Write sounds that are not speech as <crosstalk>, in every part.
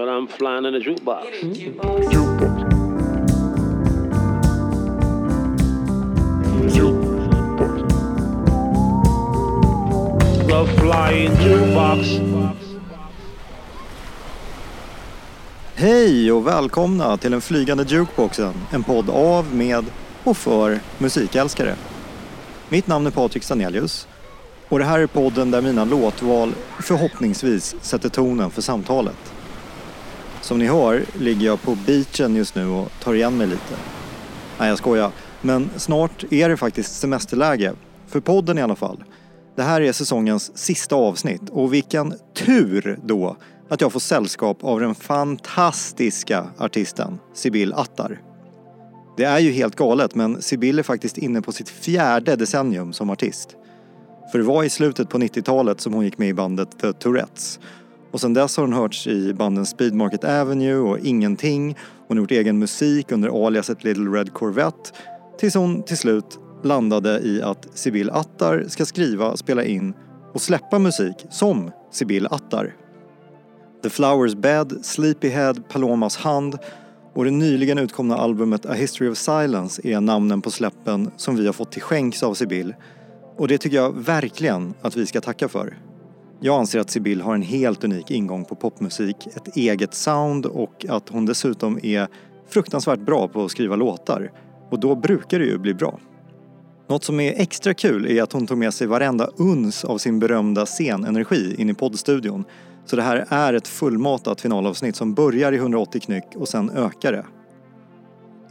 But I'm flying in a jukebox. The flying jukebox. Hej och välkomna till den flygande jukeboxen. En podd av, med och för musikälskare. Mitt namn är Patrik Stanelius och det här är podden där mina låtval förhoppningsvis sätter tonen för samtalet. Som ni hör ligger jag på beachen just nu och tar igen mig lite. Nej, jag skojar. Men snart är det faktiskt semesterläge. För podden i alla fall. Det här är säsongens sista avsnitt och vilken tur då att jag får sällskap av den fantastiska artisten Sibyl Attar. Det är ju helt galet men Sibyl är faktiskt inne på sitt fjärde decennium som artist. För det var i slutet på 90-talet som hon gick med i bandet The Tourettes. Och sen dess har hon hörts i banden Speed Market Avenue och Ingenting. Hon har gjort egen musik under aliaset Little Red Corvette. Tills hon till slut landade i att Sibyl Attar ska skriva, spela in och släppa musik som Sibyl Attar. The Flowers Bed, Sleepyhead, Palomas Hand och det nyligen utkomna albumet A History of Silence är namnen på släppen som vi har fått till skänks av Sibyl. Och det tycker jag verkligen att vi ska tacka för. Jag anser att Sibyl har en helt unik ingång på popmusik, ett eget sound och att hon dessutom är fruktansvärt bra på att skriva låtar. Och då brukar det ju bli bra. Något som är extra kul är att hon tog med sig varenda uns av sin berömda scenenergi in i poddstudion. Så det här är ett fullmatat finalavsnitt som börjar i 180 knyck och sen ökar det.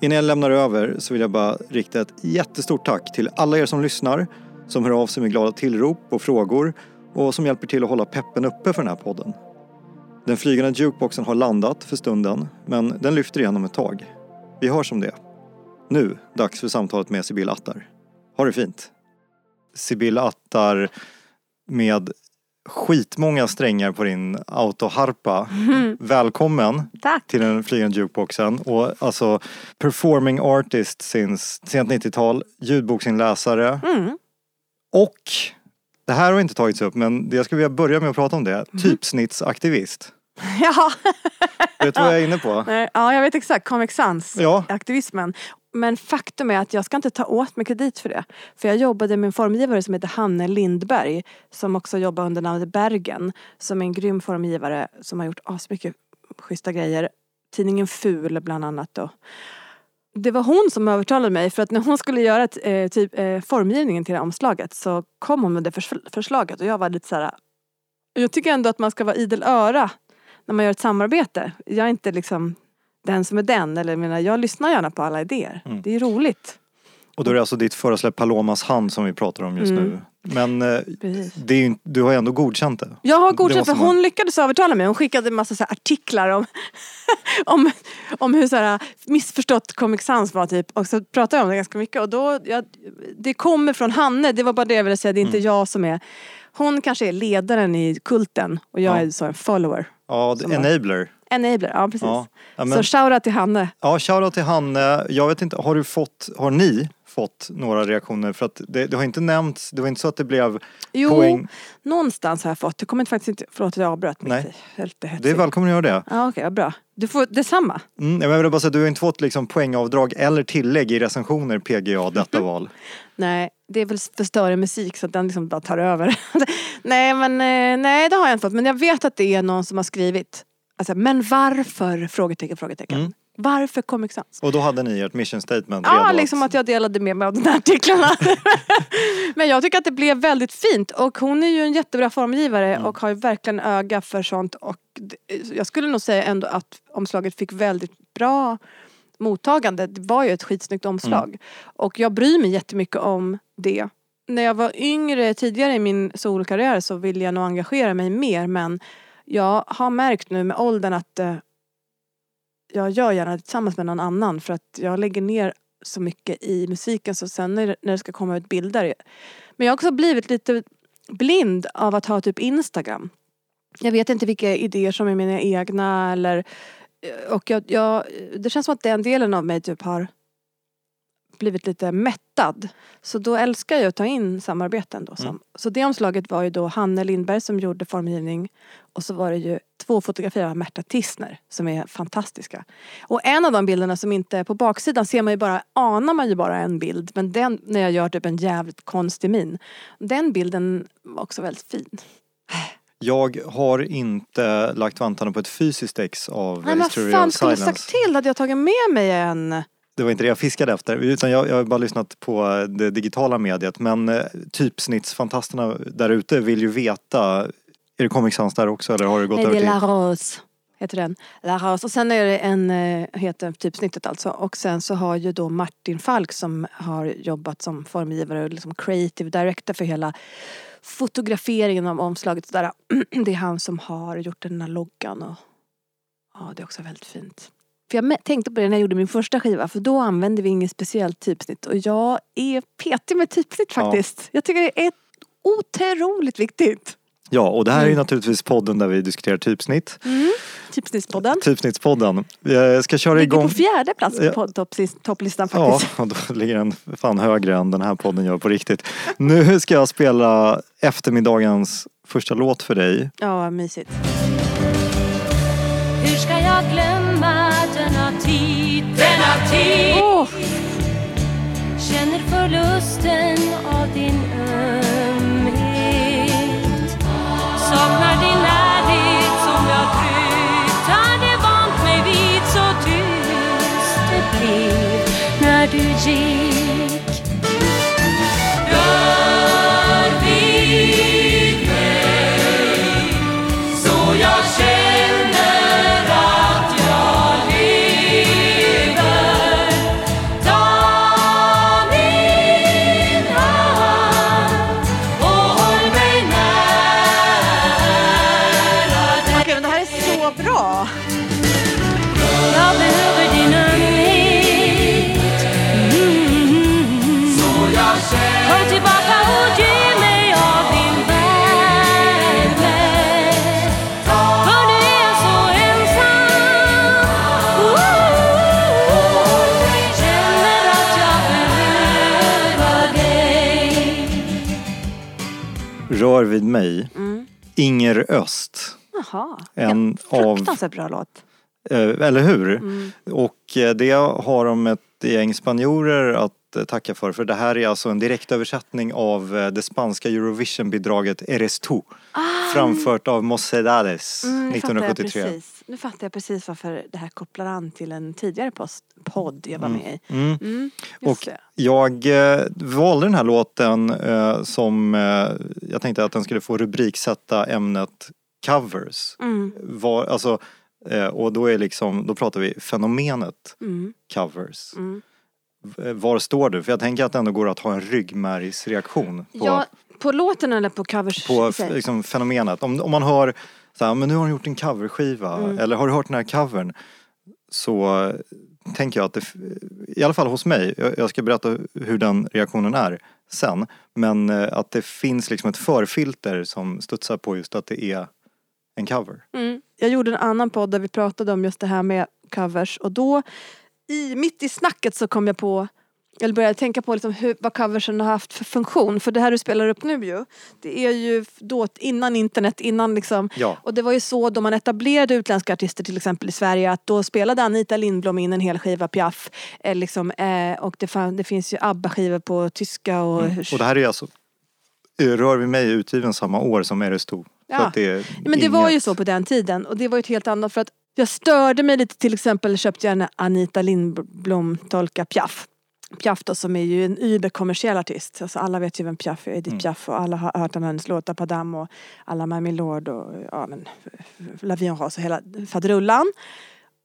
Innan jag lämnar över så vill jag bara rikta ett jättestort tack till alla er som lyssnar, som hör av sig med glada tillrop och frågor och som hjälper till att hålla peppen uppe för den här podden. Den flygande jukeboxen har landat för stunden, men den lyfter igen om ett tag. Vi hörs om det. Nu, dags för samtalet med Sibylla Attar. Ha det fint! Sibylla Attar med skitmånga strängar på din autoharpa. <laughs> Välkommen Tack. till den flygande jukeboxen. Och alltså performing artist since sent 90-tal, ljudboksinläsare Mm. och det här har inte tagits upp men jag skulle vilja börja med att prata om det. Typsnittsaktivist. <laughs> Ja. Vet du vad jag är inne på? Ja, jag vet exakt. Comic Sans, Ja. aktivismen. Men faktum är att jag ska inte ta åt mig kredit för det. För jag jobbade med en formgivare som heter Hanne Lindberg. Som också jobbar under namnet Bergen. Som är en grym formgivare som har gjort asmycket schyssta grejer. Tidningen Ful bland annat då. Det var hon som övertalade mig för att när hon skulle göra ett, eh, typ, eh, formgivningen till det här omslaget så kom hon med det förs- förslaget och jag var lite så här. Jag tycker ändå att man ska vara idel öra när man gör ett samarbete. Jag är inte liksom den som är den. Eller jag, menar, jag lyssnar gärna på alla idéer. Mm. Det är roligt. Och då är det alltså ditt förra Palomas hand som vi pratar om just Mm. nu. Men eh, det ju, du har ju ändå godkänt det. Jag har Det godkänt måste för man- hon lyckades övertala mig. Hon skickade en massa så artiklar om, <laughs> om, om hur så här missförstått Comic Sans var typ. Och så pratade jag om det ganska mycket. Och då, jag, det kommer från Hanne, det var bara det jag ville säga. Det är inte Mm. jag som är... Hon kanske är ledaren i kulten och jag Ja. är så en follower. Ja, enabler. Enabler, ja precis. Ja, ja, Så men, shoutout till Hanne. ja shoutout till Hanne. Jag vet inte, har du fått, har ni fått några reaktioner? För att det, det har inte nämnts, det var inte så att det blev Jo, poäng. någonstans har jag fått. Det kommer inte faktiskt inte... Förlåt att jag avbröt. men Nej. det är Lite Det är hetsigt. välkommen att göra det. Ja okej, vad bra. Du får detsamma. Mm, jag vill bara säga, du har inte fått liksom poängavdrag eller tillägg i recensioner PGA <laughs> detta val. Nej, det är väl för större musik så att den liksom bara tar över. <laughs> nej men eh, nej det har jag inte fått. Men jag vet att det är någon som har skrivit. Alltså, men varför? Frågetecken, frågetecken. Mm. Varför Comic Sans? Och då hade ni ert mission statement Ja, redo liksom att jag delade med mig av de här artiklarna. <laughs> Men jag tycker att det blev väldigt fint och hon är ju en jättebra formgivare Mm. och har ju verkligen öga för sånt och jag skulle nog säga ändå att omslaget fick väldigt bra mottagande. Det var ju ett skitsnyggt omslag. Mm. Och jag bryr mig jättemycket om det. När jag var yngre tidigare i min solkarriär så ville jag nog engagera mig mer men jag har märkt nu med åldern att eh, jag gör gärna det tillsammans med någon annan för att jag lägger ner så mycket i musiken så sen när det, när det ska komma ut bilder. Men jag har också blivit lite blind av att ha typ Instagram. Jag vet inte vilka idéer som är mina egna eller eh, och jag, jag, det känns som att den delen av mig typ har blivit lite mättad. Så då älskar jag att ta in samarbeten då. Mm. Så det omslaget var ju då Hanne Lindberg som gjorde formgivning och så var det ju två fotografier av Märta Tissner som är fantastiska. Och en av de bilderna som inte är på baksidan ser man ju bara, anar man ju bara en bild. Men den, när jag gör typ en jävligt konstig min. Den bilden var också väldigt fin. Jag har inte lagt vantarna på ett fysiskt ex av Nej men History fan, of skulle Silence. sagt till hade jag tagit med mig en. Det var inte det jag fiskade efter. Utan jag, jag har bara lyssnat på det digitala mediet. Men eh, typsnittsfantasterna där ute vill ju veta. Är det Comic Sans där också eller har det gått Nej, det över är till? La Rose. Heter den. La Rose. Och sen är det en, eh, heter typsnittet alltså. Och sen så har ju då Martin Falk som har jobbat som formgivare och liksom creative director för hela fotograferingen av omslaget. Där. <clears throat> Det är han som har gjort den här loggan och ja, det är också väldigt fint. För jag tänkte på det när jag gjorde min första skiva för då använde vi inget speciellt typsnitt och jag är petig med typsnitt Ja. faktiskt. Jag tycker det är otroligt viktigt. Ja, och det här är ju Mm. naturligtvis podden där vi diskuterar typsnitt. Typsnittspodden. Typsnittspodden. Jag ska köra Ligger igång. på fjärde plats Ja. på topplis- topplistan Ja, faktiskt. <laughs> och då ligger den fan högre än den här podden gör på riktigt. Nu ska jag spela eftermiddagens första låt för dig. Ja, mysigt. Hur ska jag glömma denna tid. Åh, Känner förlusten av din ömhet. Saknar din närhet som jag tryggt hade vant mig vid. Så tyst det blev när du gick Rör vid mig. Mm. Inger Öst. Jaha, En en av- fruktansvärt bra låt. Eh, Eller hur? Mm. Och eh, det har de ett gäng spanjorer att eh, tacka för. För det här är alltså en direktöversättning av eh, det spanska Eurovision-bidraget Eres tu. Framfört av Mocedades Ah. Mm, nu fattar jag 1973. precis. Nu fattar jag precis varför det här kopplar an till en tidigare post, podd jag var med i. Mm. Mm, Och det. jag eh, valde den här låten eh, som eh, jag tänkte att den skulle få rubriksätta ämnet covers. Mm, Var, alltså, eh, och då är liksom, då pratar vi fenomenet mm, covers. mm. V- Var står du? För jag tänker att det ändå går att ha en ryggmärgsreaktion på, Ja, på låten eller på covers på liksom, fenomenet. Om, om man hör så här, men nu har hon gjort en coverskiva Mm. eller har du hört den här covern? Så eh, tänker jag att det, i alla fall hos mig, jag, jag ska berätta hur den reaktionen är sen. Men eh, att det finns liksom ett förfilter som studsar på just att det är en cover. Mm. Jag gjorde en annan podd där vi pratade om just det här med covers och då i, mitt i snacket så kom jag på eller började tänka på liksom hur, vad coversen har haft för funktion. För det här du spelar upp nu ju, det är ju då innan internet, innan liksom Ja. och det var ju så då man etablerade utländska artister till exempel i Sverige att då spelade Anita Lindblom in en hel skiva Piaf. Eh, liksom, eh, och det, fann, det finns ju ABBA-skivor på tyska och... Mm. Och det här är alltså eh, Rör vi mig utgiven samma år som Eres Ja. det men det var ju så på den tiden och det var ju ett helt annat för att jag störde mig lite till exempel köpte jag en Anita Lindblom tolka Piaf. Piaf då som är ju en überkommersiell artist. Alltså alla vet ju vem Piaf är, Edith Mm. Piaf och alla har hört om hennes låtar Padam och alla My Milord och ja men La Vie en Rose och hela faderullan.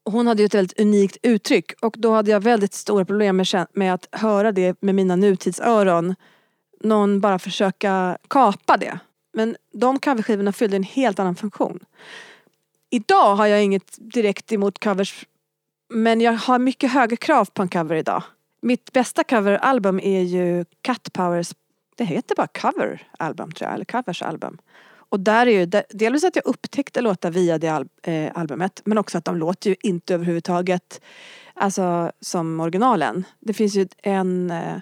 Hon hade ju ett väldigt unikt uttryck och då hade jag väldigt stora problem med, med att höra det med mina nutidsöron. Någon bara försöka kapa det. Men de coverskivorna fyllde en helt annan funktion. Idag har jag inget direkt emot covers men jag har mycket högre krav på en cover idag. Mitt bästa coveralbum är ju Cat Powers, det heter bara coveralbum tror jag, eller coversalbum. Och där är ju de- delvis att jag upptäckte låtar via det al- eh, albumet men också att de låter ju inte överhuvudtaget alltså, som originalen. Det finns ju en eh,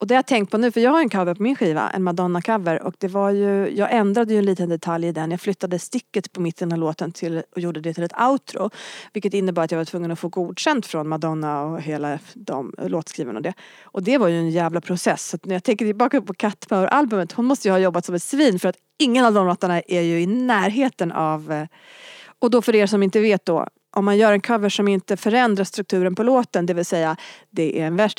och det har jag tänkt på nu för jag har en cover på min skiva, en Madonna-cover och det var ju, jag ändrade ju en liten detalj i den. Jag flyttade sticket på mitten av låten till, och gjorde det till ett outro. Vilket innebar att jag var tvungen att få godkänt från Madonna och hela de låtskrivarna och det. Och det var ju en jävla process. Så att när jag tänker tillbaka på Cat Power-albumet, hon måste ju ha jobbat som ett svin för att ingen av de låtarna är ju i närheten av och då för er som inte vet då, om man gör en cover som inte förändrar strukturen på låten, det vill säga det är en vers,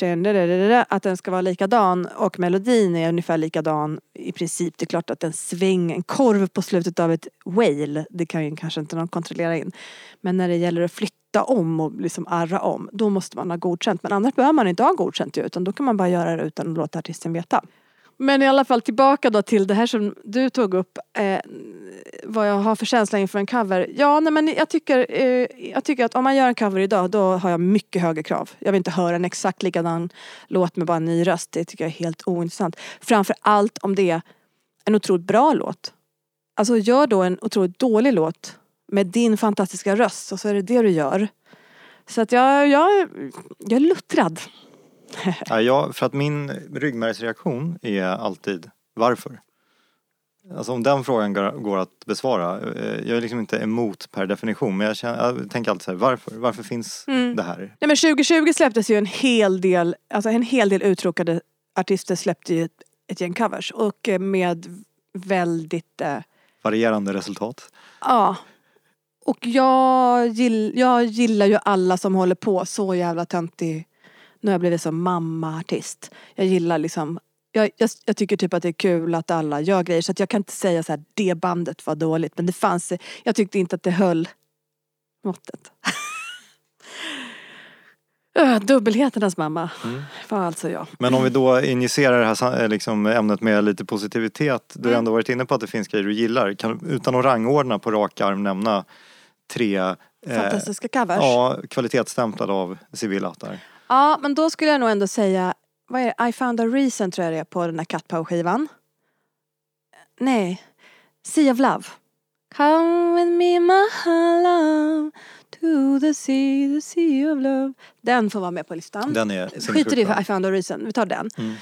att den ska vara likadan och melodin är ungefär likadan i princip. Det är klart att en sväng, en korv på slutet av ett wail, det kan ju kanske inte någon kontrollera in. Men när det gäller att flytta om och liksom arra om, då måste man ha godkänt. Men annars behöver man inte ha godkänt ju, utan då kan man bara göra det utan att låta artisten veta. Men i alla fall tillbaka då till det här som du tog upp. Eh, vad jag har för känsla inför en cover. Ja, nej, men jag tycker, eh, jag tycker att om man gör en cover idag då har jag mycket högre krav. Jag vill inte höra en exakt likadan låt med bara en ny röst. Det tycker jag är helt ointressant. Framför allt om det är en otroligt bra låt. Alltså gör då en otroligt dålig låt med din fantastiska röst och så är det det du gör. Så att jag, jag, jag är luttrad. Ja, jag, för att min ryggmärgsreaktion är alltid varför? Alltså om den frågan går, att besvara. eh, Jag är liksom inte emot per definition men jag, känner, jag tänker alltid så här, varför? Varför finns Mm. det här? Nej men 2020 släpptes ju en hel del, alltså en hel del uttråkade artister släppte ju ett, ett gäng covers och eh, med väldigt, eh, Varierande resultat. ja. Och jag, gill, jag gillar ju alla som håller på så jävla töntig, nu har jag blivit som mamma-artist. Jag gillar liksom, jag, jag, jag tycker typ att det är kul att alla gör grejer så jag kan inte säga så här, det bandet var dåligt men det fanns, jag tyckte inte att det höll måttet. Öh, <laughs> Dubbelheternas mamma Mm. var alltså jag. Men om vi då injicerar det här eh, liksom, ämnet med lite positivitet. Du har Mm. ändå varit inne på att det finns grejer du gillar. Kan, utan att rangordna på rak arm nämna tre eh, Fantastiska covers. ja, kvalitetsstämplade av civilhattar. Ja, men då skulle jag nog ändå säga, vad är det? I found a reason tror jag det är på den här Cat Power skivan. Nej, Sea of Love. Come with me my love to the sea, the sea of love. Den får vara med på listan. Den är Skiter i. I found a reason, vi tar den. Mm.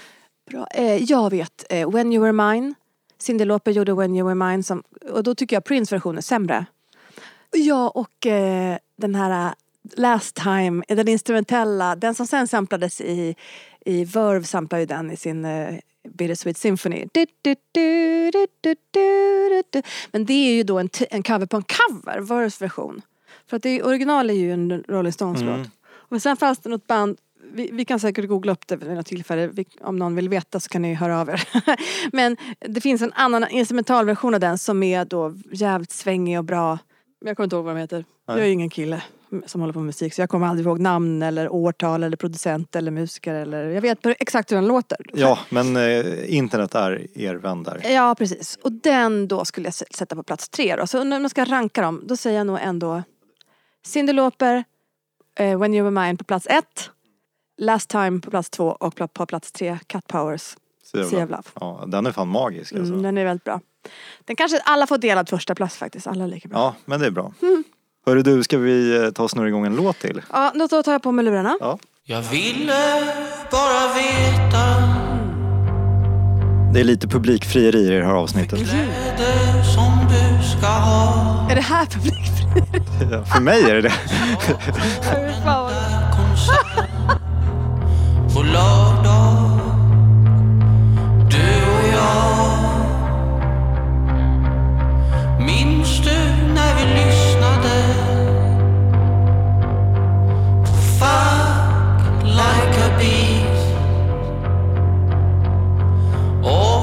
Bra. Eh, jag vet, eh, When you were mine. Cyndi Lauper gjorde When you were mine som, och då tycker jag Prince version är sämre. Ja och eh, den här Last time, den instrumentella, den som sen samplades i, i Verve samplar ju den i sin eh, Bittersweet Symphony. Du, du, du. Men det är ju då en, en cover på en cover, Verves version. För att det original är ju en Rolling Stones Mm. Och sen fanns det något band, vi, vi kan säkert googla upp det vid något tillfälle, vi, om någon vill veta så kan ni höra av er. <laughs> Men det finns en annan instrumentalversion av den som är då jävligt svängig och bra. Men jag kommer inte ihåg vad de heter. Jag är Nej. ju ingen kille som håller på med musik så jag kommer aldrig ihåg namn eller årtal eller producent eller musiker eller jag vet exakt hur den låter. Ja, men eh, internet är er vän där. Ja precis. Och den då skulle jag sätta på plats tre då. Så om jag ska ranka dem då säger jag nog ändå Cyndi Lauper, eh, When You Were Mine på plats ett. Last Time på plats två och på plats tre Cat Powers, Sea of. Love. Ja, den är fan magisk alltså. Mm, den är väldigt bra. Den kanske alla får delad första plats faktiskt. Alla är lika bra. Ja, men det är bra. Mm. Hörru du, ska vi eh, ta och snurra igång en låt till? Ja, då tar jag på mig lurarna. Ja. Jag ville bara veta Det är lite publikfrieri i det här avsnittet. kläder som du ska ha Är det här publikfri? Ja, <laughs> För mig är det det. Fan. <laughs> konsert på lördag Du och jag Minns du när vi lyssnade Fuck like a beast. Om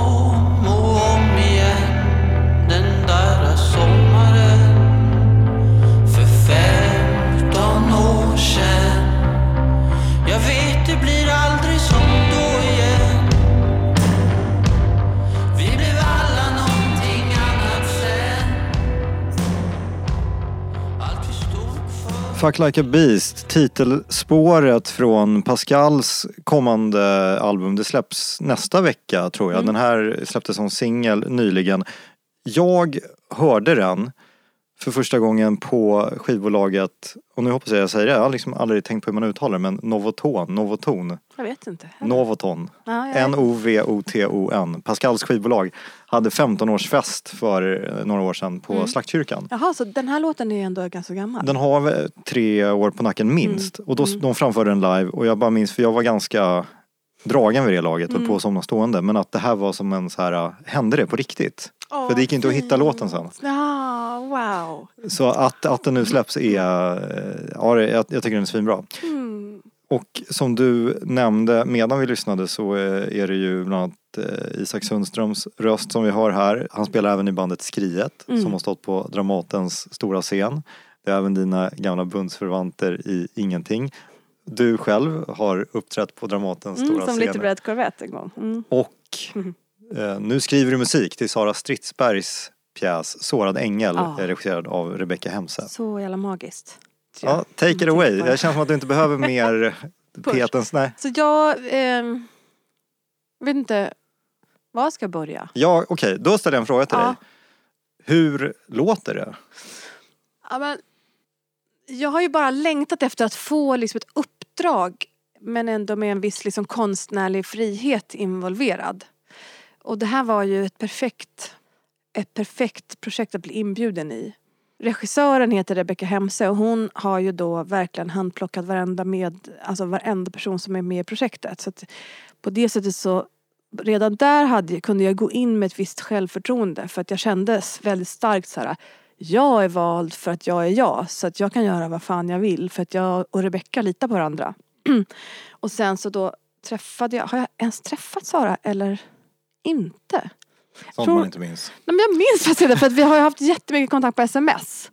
Fuck Like a Beast, titelspåret från Pascals kommande album. Det släpps nästa vecka tror jag. Den här släpptes som singel nyligen. Jag hörde den för första gången på skivbolaget, och nu hoppas jag jag säger det, jag har liksom aldrig tänkt på hur man uttalar det, men Novoton, Novoton, Jag vet inte. Novoton, Ja, N-O-V-O-T-O-N, Pascals skivbolag, hade 15-årsfest för eh, några år sedan på Mm. Slaktkyrkan. Jaha, så den här låten är ändå ganska gammal? Den har tre år på nacken minst. Mm. Och då, de framförde den live och jag bara minns, för jag var ganska dragen vid det laget, Mm. höll på att somna stående. Men att det här var som en så här, äh, hände det på riktigt? Åh, för det gick inte att hitta låten sen. Ja, wow. Så att, att den nu släpps är, äh, ja jag, jag tycker den är svinbra. Mm. Och som du nämnde medan vi lyssnade så eh, är det ju bland annat eh, Isak Sundströms röst som vi hör här. Han spelar även i bandet Skriet Mm. som har stått på Dramatens stora scen. Det är även dina gamla bundsförvanter i Ingenting. Du själv har uppträtt på Dramatens Mm, stora som scen. Little Red Corvette en gång. Mm. Och eh, nu skriver du musik till Sara Stridsbergs pjäs Sårad ängel Ja. eh, regisserad av Rebecca Hemse. Så jävla magiskt. Ja, take it jag away. Jag känner som att du inte behöver mer <laughs> petens... Nej. Så jag ehm, vet inte, var ska jag börja? Ja, okej, då ställer jag en fråga till Ja. dig. Hur låter det? Ja, men, jag har ju bara längtat efter att få liksom, ett uppdrag men ändå med en viss liksom, konstnärlig frihet involverad. Och det här var ju ett perfekt, ett perfekt projekt att bli inbjuden i. Regissören heter Rebecca Hemse och hon har ju då verkligen handplockat varenda, med, alltså varenda person som är med i projektet. Så att på det sättet så redan där hade, kunde jag gå in med ett visst självförtroende för att jag kände väldigt starkt så här jag är vald för att jag är jag så att jag kan göra vad fan jag vill för att jag och Rebecca litar på varandra. <clears throat> och sen så då träffade jag, har jag ens träffat Sara eller inte? Sånt Tror- man inte minns. Nej, men jag minns faktiskt inte för att vi har ju haft jättemycket kontakt på sms.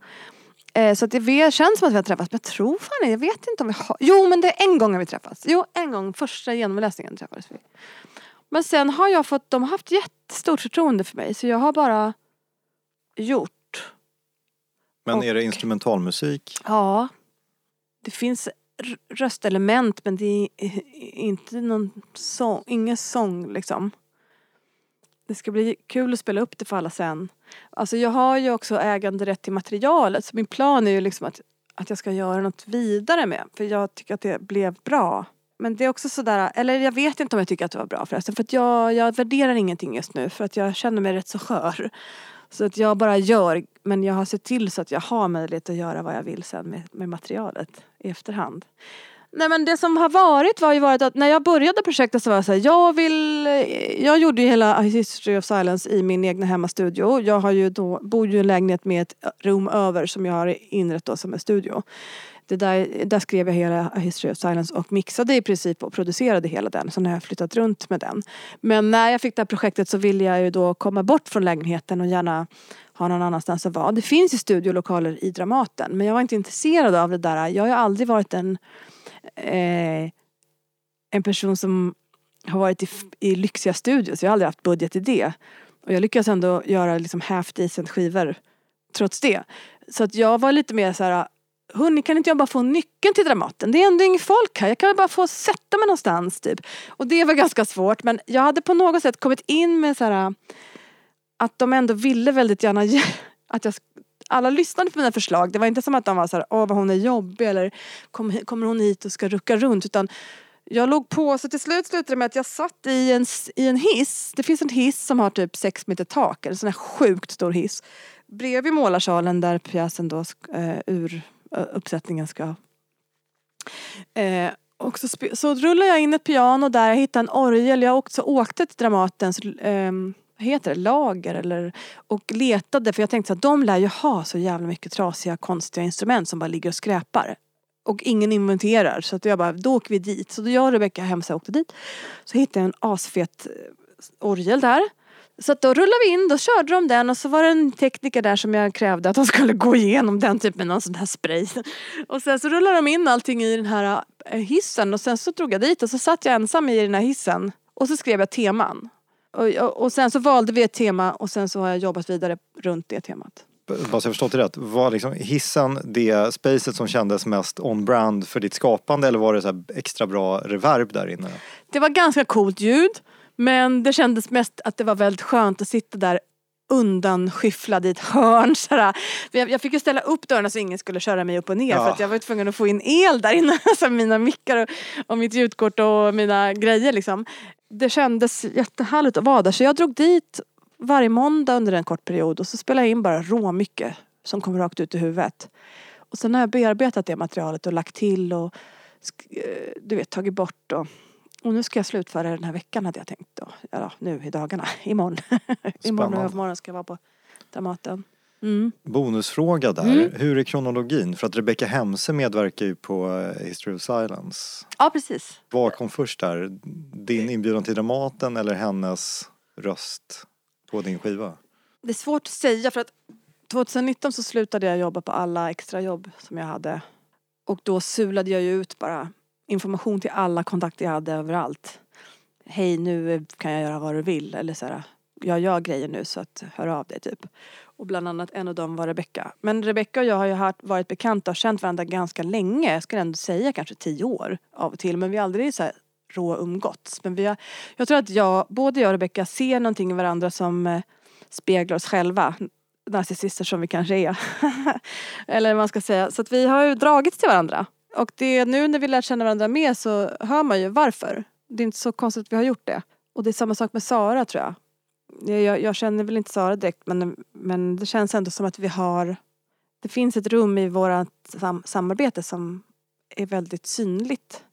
Eh, så att det känns som att vi har träffats men jag tror fan inte, jag vet inte om vi har. Jo men det är en gång har vi träffats. Jo en gång, första genomläsningen träffades vi. Men sen har jag fått, de har haft jättestort förtroende för mig så jag har bara gjort. Men Och- är det instrumentalmusik? Ja. Det finns röstelement men det är inte någon sång, ingen sång liksom. Det ska bli kul att spela upp det för alla sen. Alltså jag har ju också äganderätt till materialet så min plan är ju liksom att, att jag ska göra något vidare med. För jag tycker att det blev bra. Men det är också sådär, eller jag vet inte om jag tycker att det var bra förresten. För att jag, jag värderar ingenting just nu för att jag känner mig rätt så skör. Så att jag bara gör, men jag har sett till så att jag har möjlighet att göra vad jag vill sen med, med materialet i efterhand. Nej men det som har varit var ju varit att när jag började projektet så var jag så här, jag vill, jag gjorde ju hela A History of Silence i min egna hemmastudio. Jag har ju då, bor ju i en lägenhet med ett rum över som jag har inrett då som en studio. Det där, där skrev jag hela A History of Silence och mixade i princip och producerade hela den. Så nu har jag flyttat runt med den. Men när jag fick det här projektet så ville jag ju då komma bort från lägenheten och gärna ha någon annanstans att vara. Det finns ju studiolokaler i Dramaten men jag var inte intresserad av det där. Jag har ju aldrig varit en eh, en person som har varit i, i lyxiga studios. Jag har aldrig haft budget i det. Och jag lyckas ändå göra liksom half decent skivor trots det. Så att jag var lite mer så här Hörni, kan inte jag bara få nyckeln till Dramaten? Det är ändå inget folk här. Jag kan väl bara få sätta mig någonstans typ. Och det var ganska svårt men jag hade på något sätt kommit in med så här att de ändå ville väldigt gärna att jag alla lyssnade på mina förslag. Det var inte som att de var så här, åh vad hon är jobbig eller kom, kommer hon hit och ska rucka runt utan jag låg på så till slut slutade det med att jag satt i en, i en hiss. Det finns en hiss som har typ sex meter tak, en sån här sjukt stor hiss. Bredvid målarsalen där pjäsen då eh, ur eh, uppsättningen ska Eh, och så, så rullade jag in ett piano där, jag hittade en orgel. Jag också åkte till Dramatens ehm, heter det, lager eller, och letade för jag tänkte att de lär ju ha så jävla mycket trasiga konstiga instrument som bara ligger och skräpar. Och ingen inventerar så att jag bara, då åker vi dit. Så då jag och Rebecca Hemsa åkte dit. Så hittade jag en asfet eh, orgel där. Så att då rullade vi in, då körde de den och så var det en tekniker där som jag krävde att de skulle gå igenom den typen med någon sån här spray. Och sen så rullade de in allting i den här eh, hissen och sen så drog jag dit och så satt jag ensam i den här hissen. Och så skrev jag teman. Och, och, sen så valde vi ett tema och sen så har jag jobbat vidare runt det temat. Bara så jag förstått det rätt. Var liksom hissen det spacet som kändes mest on-brand för ditt skapande eller var det så extra bra reverb där inne? Det var ganska coolt ljud men det kändes mest att det var väldigt skönt att sitta där undanskyfflad i ett hörn. Sådär. Jag, fick ju ställa upp dörrarna så ingen skulle köra mig upp och ner Ja. för att jag var tvungen att få in el där inne. <laughs> Alltså mina mickar och, och mitt ljudkort och mina grejer liksom. Det kändes jättehärligt att vara där så jag drog dit varje måndag under en kort period och så spelade jag in bara råmycket som kom rakt ut i huvudet. Och sen har jag bearbetat det materialet och lagt till och eh, du vet tagit bort och, och nu ska jag slutföra den här veckan hade jag tänkt då. Ja, nu i dagarna. <laughs> Imorgon. Imorgon och övermorgon ska jag vara på Dramaten. Mm. Bonusfråga där. Mm. Hur är kronologin? För att Rebecca Hemse medverkar ju på eh, History of Silence. Ja precis. Vad kom först där? Din inbjudan till Dramaten eller hennes röst på din skiva? Det är svårt att säga för att 2019 så slutade jag jobba på alla extrajobb som jag hade. Och då sulade jag ju ut bara information till alla kontakter jag hade överallt. Hej nu kan jag göra vad du vill eller så här. Jag gör grejer nu så att hör av dig typ. Och bland annat en av dem var Rebecka. Men Rebecka och jag har ju varit bekanta och känt varandra ganska länge. Jag skulle ändå säga kanske tio år av och till. Men vi har aldrig så här rå umgåtts. Men vi har, jag tror att jag, både jag och Rebecka ser någonting i varandra som eh, speglar oss själva. Narcissister som vi kanske är. <laughs> Eller vad man ska säga. Så att vi har ju dragits till varandra. Och det, nu när vi lär känna varandra mer så hör man ju varför. Det är inte så konstigt att vi har gjort det. Och det är samma sak med Sara tror jag. Jag, jag, jag känner väl inte Sara direkt men, men det känns ändå som att vi har Det finns ett rum i vårt sam, samarbete som är väldigt synligt.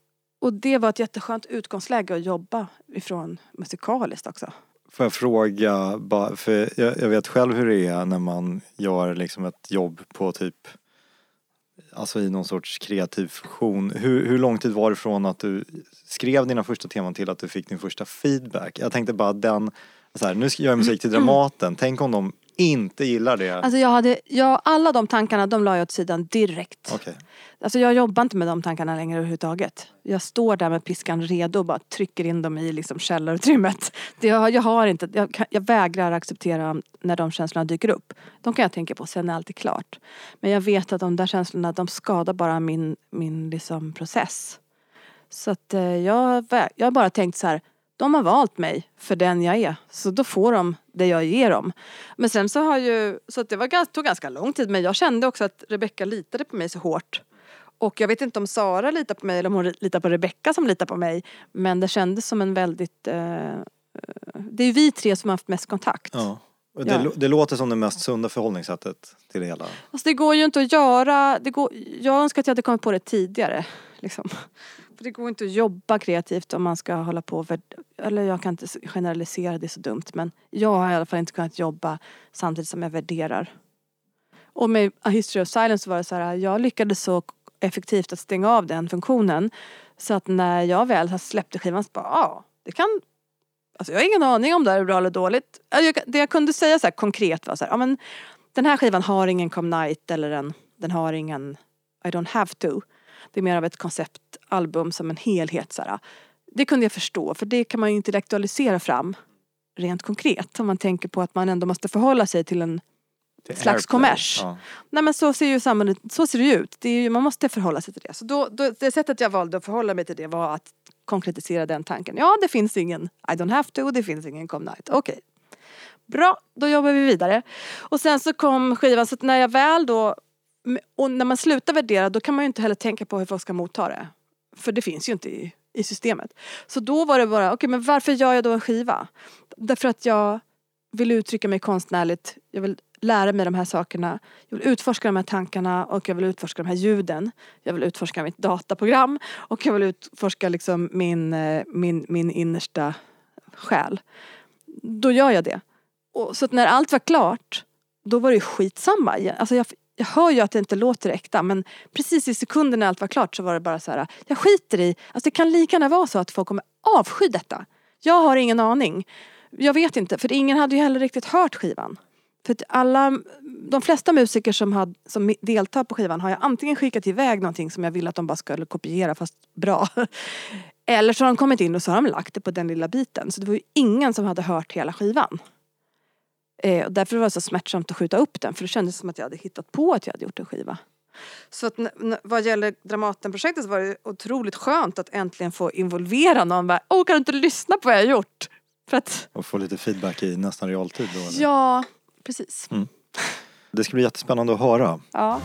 Och det var ett jätteskönt utgångsläge att jobba ifrån musikaliskt också. Får jag fråga, för jag, jag vet själv hur det är när man gör liksom ett jobb på typ Alltså i någon sorts kreativ funktion. Hur, hur lång tid var det från att du skrev dina första teman till att du fick din första feedback? Jag tänkte bara den, så här, nu ska jag göra musik till <clears throat> Dramaten, tänk om de inte gillar det. Alltså jag hade, jag, alla de tankarna de la jag åt sidan direkt. Okej. Alltså jag jobbar inte med de tankarna längre överhuvudtaget. Jag står där med piskan redo och bara trycker in dem i liksom källarutrymmet. Det, <laughs> jag, jag har inte, jag, jag vägrar acceptera när de känslorna dyker upp. De kan jag tänka på, sen är allt är klart. Men jag vet att de där känslorna de skadar bara min, min liksom process. Så att eh, jag, jag har bara tänkt så här. De har valt mig för den jag är. Så då får de det jag ger dem. Men sen så har ju, så det var, tog ganska lång tid. Men jag kände också att Rebecca litade på mig så hårt. Och jag vet inte om Sara litar på mig eller om hon litar på Rebecca som litar på mig. Men det kändes som en väldigt... Eh, eh, det är vi tre som har haft mest kontakt. Ja. Det, Ja. det låter som det mest sunda förhållningssättet till det hela. Alltså det går ju inte att göra... Det går, jag önskar att jag hade kommit på det tidigare. Liksom. För det går inte att jobba kreativt om man ska hålla på... För, eller jag kan inte generalisera, det är så dumt. Men jag har i alla fall inte kunnat jobba samtidigt som jag värderar. Och med A History of Silence var det så här, jag lyckades så effektivt att stänga av den funktionen. Så att när jag väl släppte skivan så bara, ja, det kan... Alltså jag har ingen aning om det här är bra eller dåligt. Alltså, det jag kunde säga så här konkret var så här, ja men den här skivan har ingen Come Night eller den, den har ingen i don't have to. Det är mer av ett konceptalbum som en helhet. Så. Det kunde jag förstå för det kan man ju intellektualisera fram rent konkret om man tänker på att man ändå måste förhålla sig till en är Slags airplay. kommers. Ja. Nej men så ser ju samhället, så ser det ju ut. Det ju, man måste förhålla sig till det. Så då, då, det sättet jag valde att förhålla mig till det var att konkretisera den tanken. Ja det finns ingen I don't have to, det finns ingen come night. Okej. Bra, då jobbar vi vidare. Och sen så kom skivan, så att när jag väl då och när man slutar värdera då kan man ju inte heller tänka på hur folk ska motta det. För det finns ju inte i, i systemet. Så då var det bara, okej men varför gör jag då en skiva? Därför att jag vill uttrycka mig konstnärligt. Jag vill lära mig de här sakerna. Jag vill utforska de här tankarna och jag vill utforska de här ljuden. Jag vill utforska mitt dataprogram och jag vill utforska liksom min, eh, min, min innersta själ. Då gör jag det. Och så att när allt var klart, då var det ju skitsamma. Alltså jag, jag hör ju att det inte låter äkta men precis i sekunden när allt var klart så var det bara så här, jag skiter i, alltså det kan lika gärna vara så att folk kommer avsky detta. Jag har ingen aning. Jag vet inte, för ingen hade ju heller riktigt hört skivan. För att alla, de flesta musiker som, had, som deltar på skivan har jag antingen skickat iväg någonting som jag ville att de bara skulle kopiera fast bra. <laughs> Eller så har de kommit in och så har de lagt det på den lilla biten. Så det var ju ingen som hade hört hela skivan. Eh, och därför var det så smärtsamt att skjuta upp den för det kändes som att jag hade hittat på att jag hade gjort en skiva. Så att vad gäller Dramatenprojektet så var det otroligt skönt att äntligen få involvera någon. Bara, Åh, kan du inte lyssna på vad jag har gjort? För att Och få lite feedback i nästan realtid då? eller? Ja, precis. Det ska bli jättespännande att höra. Ja.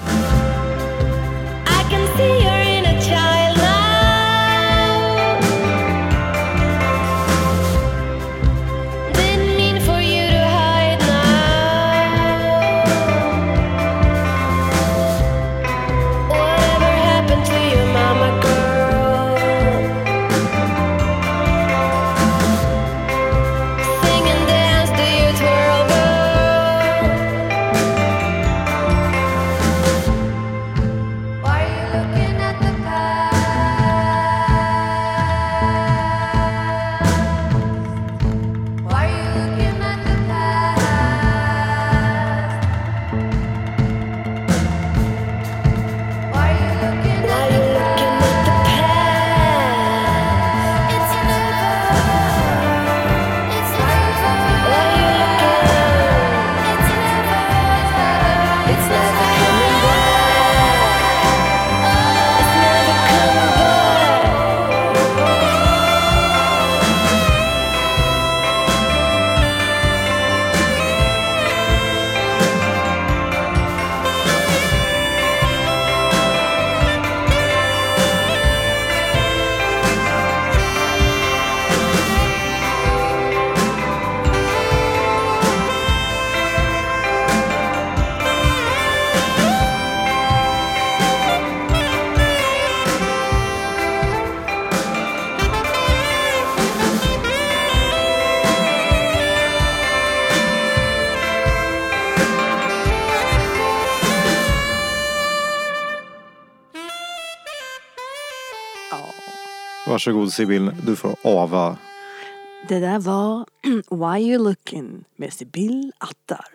Ja. Varsågod Sibyl, du får ava. Det där var <clears throat> Why You Looking med Sibyl Attar.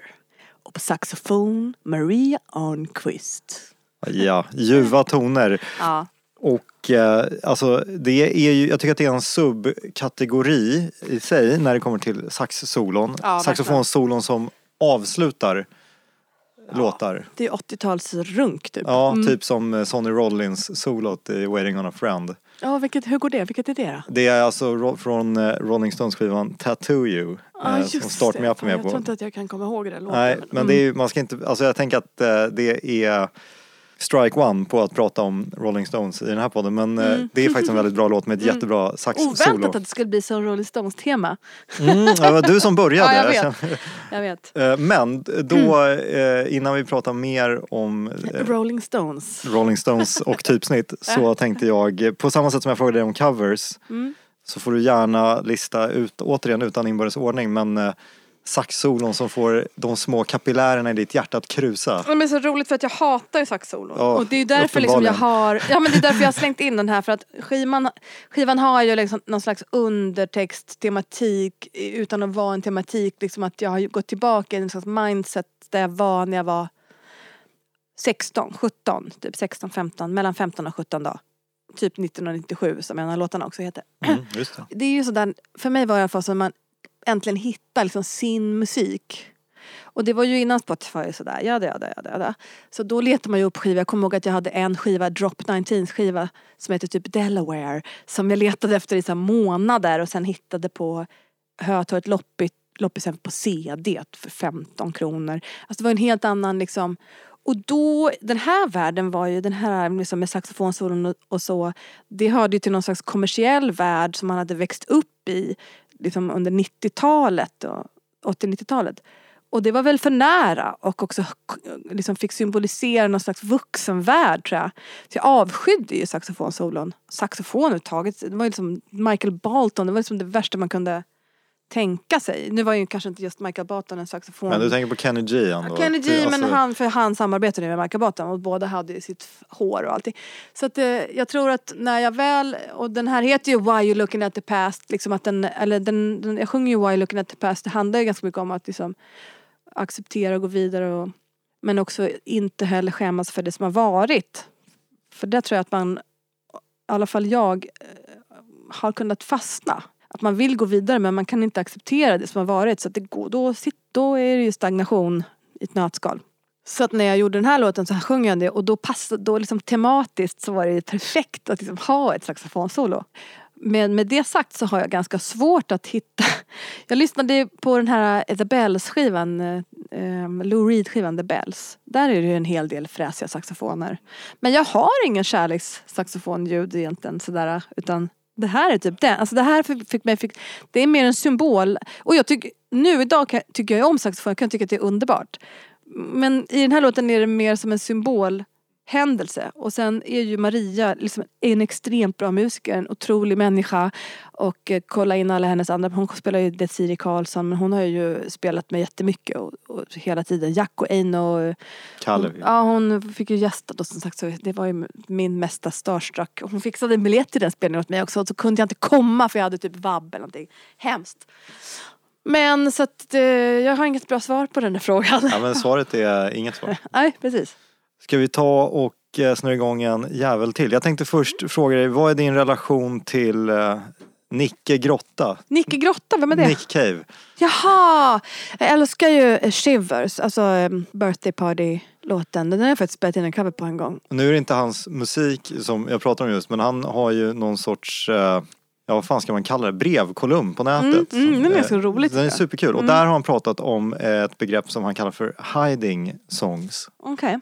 Och på saxofon Maria Arnqvist. Ja, ljuva toner. Ja. Och eh, alltså det är ju, jag tycker att det är en subkategori i sig när det kommer till saxsolon. Ja, Saxofonsolon som avslutar låtar. Det är 80-talsrunk typ. Ja, Mm. typ som eh, Sonny Rollins solot i Waiting on a friend. Ja, vilket, hur går det? Vilket är det då? Det är alltså från eh, Rolling Stones skivan Tattoo You. Just som Start det. Me Up med Jag på. tror inte att jag kan komma ihåg den låten. Nej, men det är ju, man ska inte, alltså jag tänker att det är strike one på att prata om Rolling Stones i den här podden. Men eh, det är faktiskt en väldigt bra låt med ett jättebra saxsolo. Mm. Oväntat att det skulle bli så Rolling Stones-tema. Mm, det var du som började. <laughs> Ja, jag vet. Jag vet. <laughs> Eh, Men då, eh, innan vi pratar mer om Rolling Stones. Rolling Stones <laughs> och typsnitt så tänkte jag, på samma sätt som jag frågade dig om covers, Mm. så får du gärna lista ut, återigen utan inbördes ordning, men saxsolon som får de små kapillärerna i ditt hjärta att krusa. Men det är så roligt för att jag hatar ju saxsolon. Ja, och det är därför liksom jag har, ja men det är därför jag har <laughs> slängt in den här för att skivan, skivan har ju liksom någon slags undertext, tematik utan att vara en tematik. Liksom att jag har gått tillbaka i en slags mindset där jag var när jag var 16, 17, typ 16, 15, mellan 15 och 17 då. Typ 1997 som en av låtarna också heter. Mm, just det. <clears throat> Det är ju sådär, för mig var det i alla fall som man äntligen hitta liksom sin musik. Och det var ju innan Spotify och sådär, ja, ja, ja, ja, ja. Så då letar man ju upp skivor. Jag kommer ihåg att jag hade en skiva, Drop 19 skiva som heter typ Delaware. Som jag letade efter i så här månader och sen hittade på Hötorget loppis, loppisen på CD för 15 kronor. Alltså det var en helt annan liksom och då, den här världen var ju den här liksom med saxofonsolon och, och så. Det hörde ju till någon slags kommersiell värld som man hade växt upp i liksom under 90-talet och 80-90-talet. Och det var väl för nära och också liksom fick symbolisera någon slags vuxenvärld tror jag. Så jag avskydde ju saxofonsolon. Saxofon överhuvudtaget. Det var ju liksom Michael Bolton, det var liksom det värsta man kunde tänka sig. Nu var ju kanske inte just Michael Balton en saxofon. Men du tänker på Kenny G ändå? Ja, Kenny G, eh, men alltså- han, för han samarbetade ju med Michael Balton och båda hade ju sitt hår och allting. Så att eh, jag tror att när jag väl, och den här heter ju Why You Looking At The Past, liksom att den, eller den, den jag sjunger ju Why You Looking At The Past, det handlar ju ganska mycket om att liksom acceptera och gå vidare och, men också inte heller skämmas för det som har varit. För det tror jag att man, i alla fall jag, eh, har kunnat fastna. Att man vill gå vidare men man kan inte acceptera det som har varit. Så att det går, då, sit- då är det ju stagnation i ett nötskal. Så att när jag gjorde den här låten så sjöng jag det och då passade, då liksom tematiskt så var det perfekt att liksom ha ett saxofonsolo. Men med det sagt så har jag ganska svårt att hitta. <laughs> Jag lyssnade på den här The Bells skivan, eh, um, Lou Reed skivan The Bells. Där är det ju en hel del fräsiga saxofoner. Men jag har ingen kärlekssaxofonljud egentligen sådär utan det här är typ den. Alltså det här fick, fick mig, fick, det är mer en symbol. Och jag tycker, nu idag kan, tycker jag om saxofon, jag kan tycka att det är underbart. Men i den här låten är det mer som en symbol händelse. Och sen är ju Maria liksom en extremt bra musiker, en otrolig människa. Och eh, kolla in alla hennes andra, hon spelar ju Desiree Karlsson men hon har ju spelat med jättemycket och, och hela tiden. Jack och Eino. Kalle. Ja hon fick ju gästa då som sagt så det var ju min mesta starstruck. Hon fixade en biljett till den spelningen åt mig också och så kunde jag inte komma för jag hade typ vabb eller någonting. Hemskt. Men så att eh, jag har inget bra svar på den där frågan. Ja men svaret är inget svar. <laughs> Nej precis. Ska vi ta och eh, snurra igång en jävel till? Jag tänkte först fråga dig, vad är din relation till eh, Nicke Grotta? Nicke Grotta, vem är det? Nick Cave. Jaha! Jag älskar ju Shivers, alltså um, Birthday Party-låten. Den har jag faktiskt spelat in en cover på en gång. Nu är det inte hans musik som jag pratar om just men han har ju någon sorts eh, Ja vad fan ska man kalla det? Brevkolumn på nätet. Mm, mm, den är ganska roligt, Den är superkul och Mm. där har han pratat om ett begrepp som han kallar för hiding songs. Okej.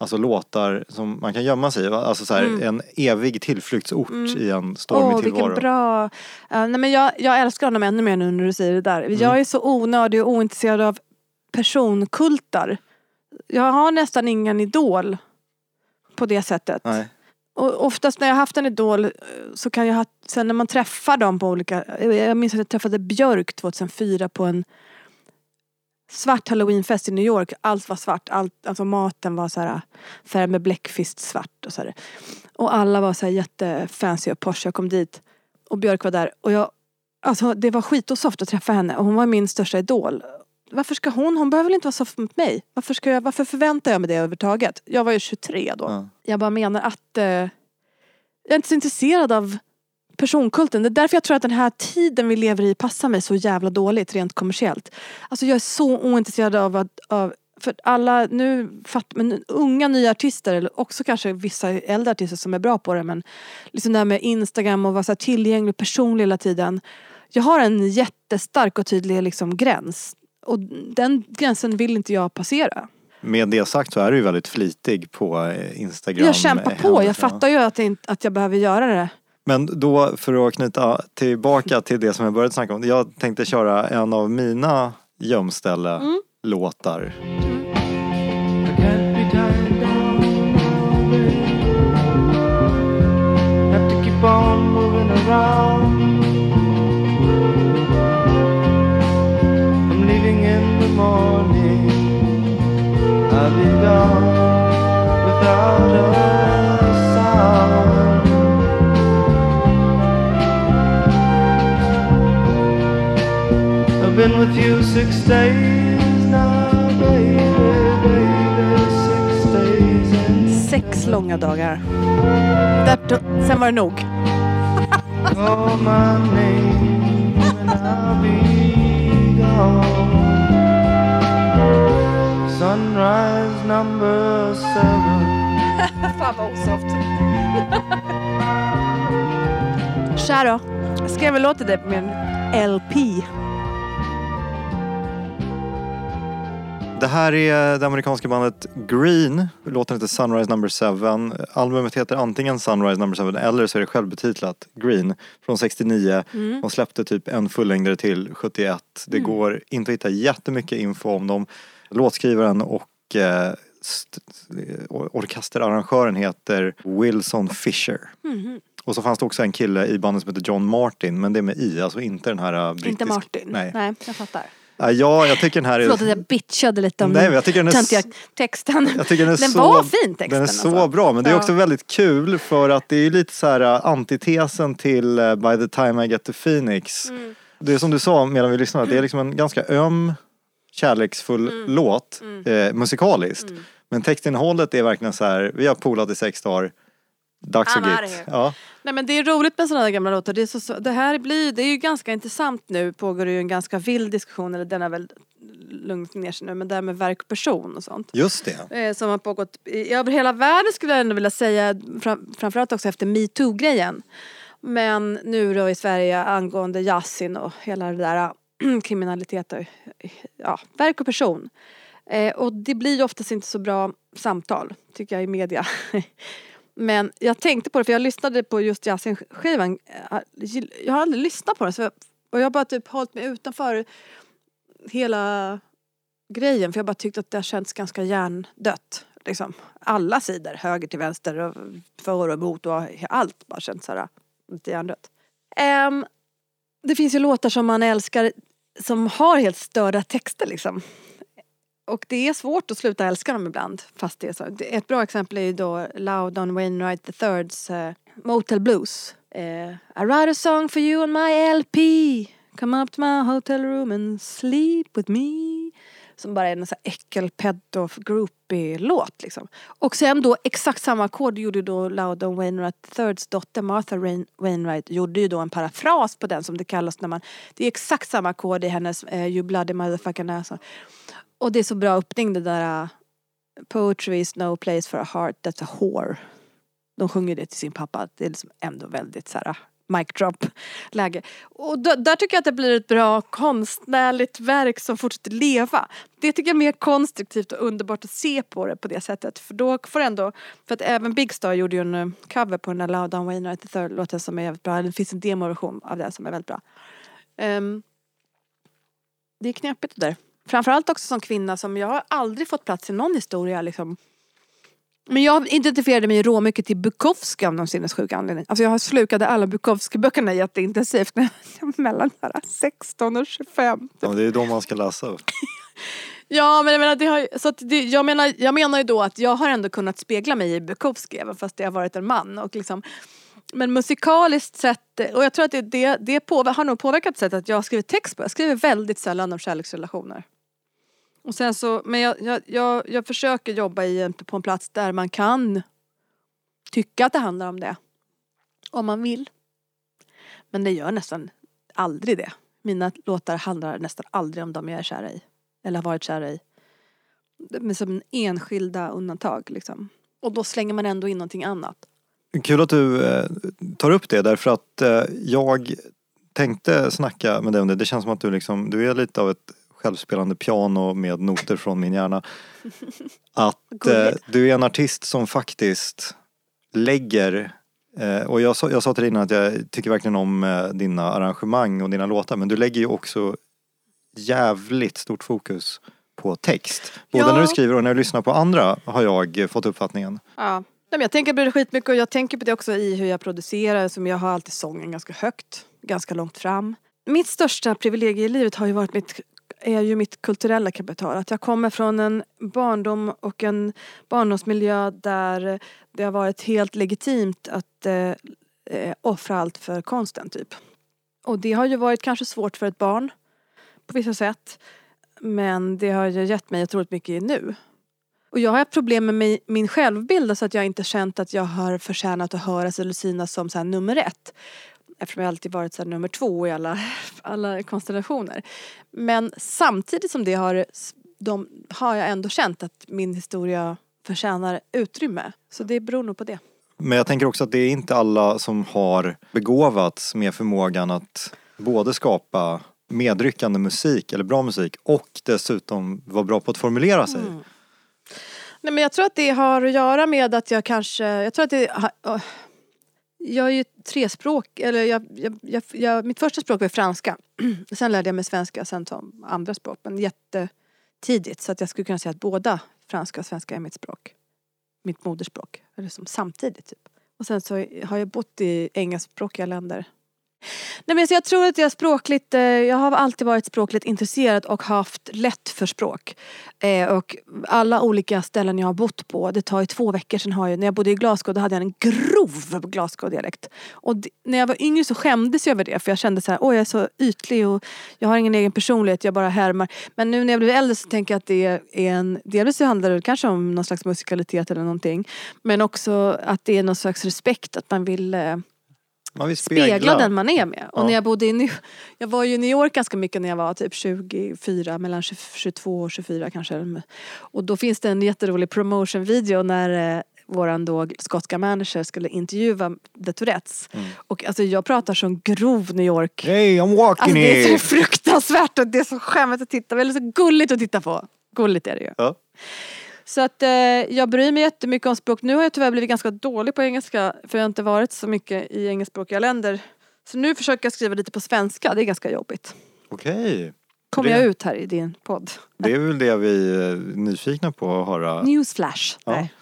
Alltså låtar som man kan gömma sig i. Alltså så här, Mm. en evig tillflyktsort i en stormig Åh, tillvaro. vilken bra... Uh, nej, men jag, jag älskar honom ännu mer nu när du säger det där. Mm. Jag är så onödig och ointresserad av personkultar. Jag har nästan ingen idol på det sättet. Nej. Och oftast när jag haft en idol eh, så kan jag ha, sen när man träffar dem på olika, jag minns att jag träffade Björk 2004 på en svart halloweenfest i New York. Allt var svart, allt, alltså maten var så här färgad med bläckfisk svart och så här. Och alla var så här jättefancy och posh. Jag kom dit och Björk var där och jag, alltså det var skit och soft att träffa henne och hon var min största idol. Varför ska hon, hon behöver väl inte vara soft mot mig? Varför, ska jag, varför förväntar jag mig det överhuvudtaget? Jag var ju 23 då. Ja. Jag bara menar att eh, jag är inte så intresserad av personkulten. Det är därför jag tror att den här tiden vi lever i passar mig så jävla dåligt rent kommersiellt. Alltså jag är så ointresserad av att av, för alla nu, fatt, men unga nya artister eller också kanske vissa äldre artister som är bra på det men liksom det här med Instagram och vara så tillgänglig och personlig hela tiden. Jag har en jättestark och tydlig liksom gräns och den gränsen vill inte jag passera. Med det sagt så är du ju väldigt flitig på eh, Instagram. Jag kämpar på, jag fattar ju att, jag att jag behöver göra det. Men då för att knyta tillbaka till det som jag började snacka om. Jag tänkte köra en av mina gömställe-låtar. I can't been with you six days now, baby, baby, six days and Sex långa dagar. Där, då, sen var det nog. <laughs> call my name and I'll be gone. Sunrise number seven. <laughs> Fan vad osoft. Tja då. Jag skrev en låt till dig på min LP. Det här är det amerikanska bandet Green. Låten heter Sunrise Number 7. Albumet heter antingen Sunrise Number 7 eller så är det självbetitlat Green från 69. Mm. De släppte typ en fullängdare till 71. Det går inte att hitta jättemycket info om dem. Låtskrivaren och eh, st- orkesterarrangören heter Wilson Fisher. Mhm. Och så fanns det också en kille i bandet som heter John Martin men det är med i, alltså inte den här uh, brittiska. Inte Martin. Nej. Nej, jag fattar. Ja, Ja, jag tycker den här är... Förlåt att jag bitchade lite om Nej, jag tycker den är töntiga texten. Jag tycker den är <laughs> Den så, var fin, texten, Den är så alltså. bra men det är också väldigt kul för att det är lite så här uh, antitesen till uh, By the time I get to Phoenix. Mm. Det är som du sa medan vi lyssnade, det är liksom en ganska öm kärleksfull Mm. låt eh, musikaliskt. Men textinnehållet är verkligen så här, vi har polat i sex dagar, dags I'm att outta git. Ja. Nej men det är roligt med sådana här gamla låtar. Det, är så, så, det här blir, det är ju ganska intressant nu. Pågår det ju en ganska vild diskussion, eller den har väl lugnat ner sig nu. Men det här med verk och person och sånt. Just det. Eh, som har pågått i, över hela världen skulle jag ändå vilja säga. Fram, framförallt också efter metoo-grejen. Men nu då i Sverige angående jazzin och hela det där <clears throat> kriminalitet och ja, verk och person. Eh, och det blir ju oftast inte så bra samtal tycker jag i media. <laughs> Men jag tänkte på det för jag lyssnade på just Yasin-skivan. Eh, jag har aldrig lyssnat på den så jag, och jag har bara typ hållit mig utanför hela grejen för jag bara tyckte att det har känts ganska hjärndött. Liksom. Alla sidor, höger till vänster och för och emot och allt bara känns såhär lite hjärndött. Um, det finns ju låtar som man älskar som har helt störda texter liksom. Och det är svårt att sluta älska dem ibland. Fast det är så. Ett bra exempel är ju då Loudon Wainwright III's uh, eh, Motel Blues. Uh, I write a song for you on my LP Come up to my hotel room and sleep with me Som bara är en sån här äckelpedo groupie-låt liksom. Och sen då exakt samma ackord gjorde då Loudon Wainwright III's dotter Martha Rain Wainwright gjorde ju då en parafras på den som det kallas när man Det är exakt samma ackord i hennes uh, You bloody motherfucker alltså. Och det är så bra öppning det där äh, Poetry is no place for a heart that's a whore. De sjunger det till sin pappa. Det är liksom ändå väldigt så här äh, mic drop läge. Och då, där tycker jag att det blir ett bra konstnärligt verk som fortsätter leva. Det tycker jag är mer konstruktivt och underbart att se på det på det sättet. För då får ändå, för att även Big Star gjorde ju en äh, cover på den där Loud Down Wainwright the third låten som är jävligt bra. Det finns en demoversion av den som är väldigt bra. Um, det är knepigt det där. Framförallt också som kvinna som jag har aldrig fått plats i någon historia liksom. Men jag identifierade mig råmycket till Bukowski av någon sinnessjuk anledning. Alltså jag slukade alla Bukowski-böckerna jätteintensivt när jag var mellan 16 och 25. Ja, det är de man ska läsa. <laughs> Ja men jag menar, det har, så att det, jag, menar, jag menar ju då att jag har ändå kunnat spegla mig i Bukowski även fast det har varit en man. Och liksom, men musikaliskt sett, och jag tror att det, det, det påver, har nog påverkat sättet att jag har skrivit text på. Jag skriver väldigt sällan om kärleksrelationer. Och sen så, men jag, jag, jag, jag försöker jobba i på en plats där man kan tycka att det handlar om det. Om man vill. Men det gör nästan aldrig det. Mina låtar handlar nästan aldrig om dem jag är kär i. Eller har varit kär i. Men som enskilda undantag liksom. Och då slänger man ändå in någonting annat. Kul att du eh, tar upp det därför att eh, jag tänkte snacka med dig om det. Det känns som att du liksom, du är lite av ett självspelande piano med noter från min hjärna. <laughs> Att eh, du är en artist som faktiskt lägger eh, och jag sa, jag sa till dig innan att jag tycker verkligen om eh, dina arrangemang och dina låtar men du lägger ju också jävligt stort fokus på text. Både Ja. när du skriver och när du lyssnar på andra har jag fått uppfattningen. Ja. Nej, men jag tänker på det skitmycket och jag tänker på det också i hur jag producerar. Som jag har alltid sången ganska högt, ganska långt fram. Mitt största privilegie i livet har ju varit mitt är ju mitt kulturella kapital. Att jag kommer från en barndom och en barndomsmiljö där det har varit helt legitimt att eh, eh, offra allt för konsten typ. Och det har ju varit kanske svårt för ett barn på vissa sätt. Men det har ju gett mig otroligt mycket nu. Och jag har haft problem med mig, min självbild så att jag inte känt att jag har förtjänat att höras eller synas som så här nummer ett. Eftersom jag alltid varit så nummer två i alla, alla konstellationer. Men samtidigt som det har, de, har jag ändå känt att min historia förtjänar utrymme. Så det beror nog på det. Men jag tänker också att det är inte alla som har begåvats med förmågan att både skapa medryckande musik eller bra musik och dessutom vara bra på att formulera sig. Nej men jag tror att det har att göra med att jag kanske, jag tror att det jag är ju trespråk, eller jag, jag, jag, jag, mitt första språk var franska. <clears throat> Sen lärde jag mig svenska, sen som andra språk. Men jättetidigt så att jag skulle kunna säga att båda franska och svenska är mitt språk. Mitt modersspråk. Eller som samtidigt typ. Och sen så har jag bott i engelskspråkiga länder. Nej men så jag tror att jag språkligt, eh, jag har alltid varit språkligt intresserad och haft lätt för språk. Eh, och alla olika ställen jag har bott på, det tar ju två veckor sedan har jag, när jag bodde i Glasgow då hade jag en grov Glasgow-dialekt. Och det, när jag var yngre så skämdes jag över det för jag kände så här, åh jag är så ytlig och jag har ingen egen personlighet, jag bara härmar. Men nu när jag blir äldre så tänker jag att det är en, delvis så handlar det kanske om någon slags musikalitet eller någonting. Men också att det är någon slags respekt, att man vill eh, man vill spegla. spegla. den man är med. Och Ja. när jag bodde i New Jag var ju i New York ganska mycket när jag var typ 24, mellan 20 22 och 24 kanske. Och då finns det en jätterolig promotion-video när eh, våran då skotska manager skulle intervjua The Tourettes. Mm. Och alltså jag pratar som grov New York. Hey, I'm walking Alltså det är så fruktansvärt och det är så skämmigt att titta på. Eller så gulligt att titta på. Gulligt är det ju. Ja. Så att eh, jag bryr mig jättemycket om språk. Nu har jag tyvärr blivit ganska dålig på engelska för jag har inte varit så mycket i engelskspråkiga länder. Så nu försöker jag skriva lite på svenska, det är ganska jobbigt. Okej. Kommer Det- jag ut här i din podd? Det är väl det vi är nyfikna på att höra. Newsflash. Ja. Nej.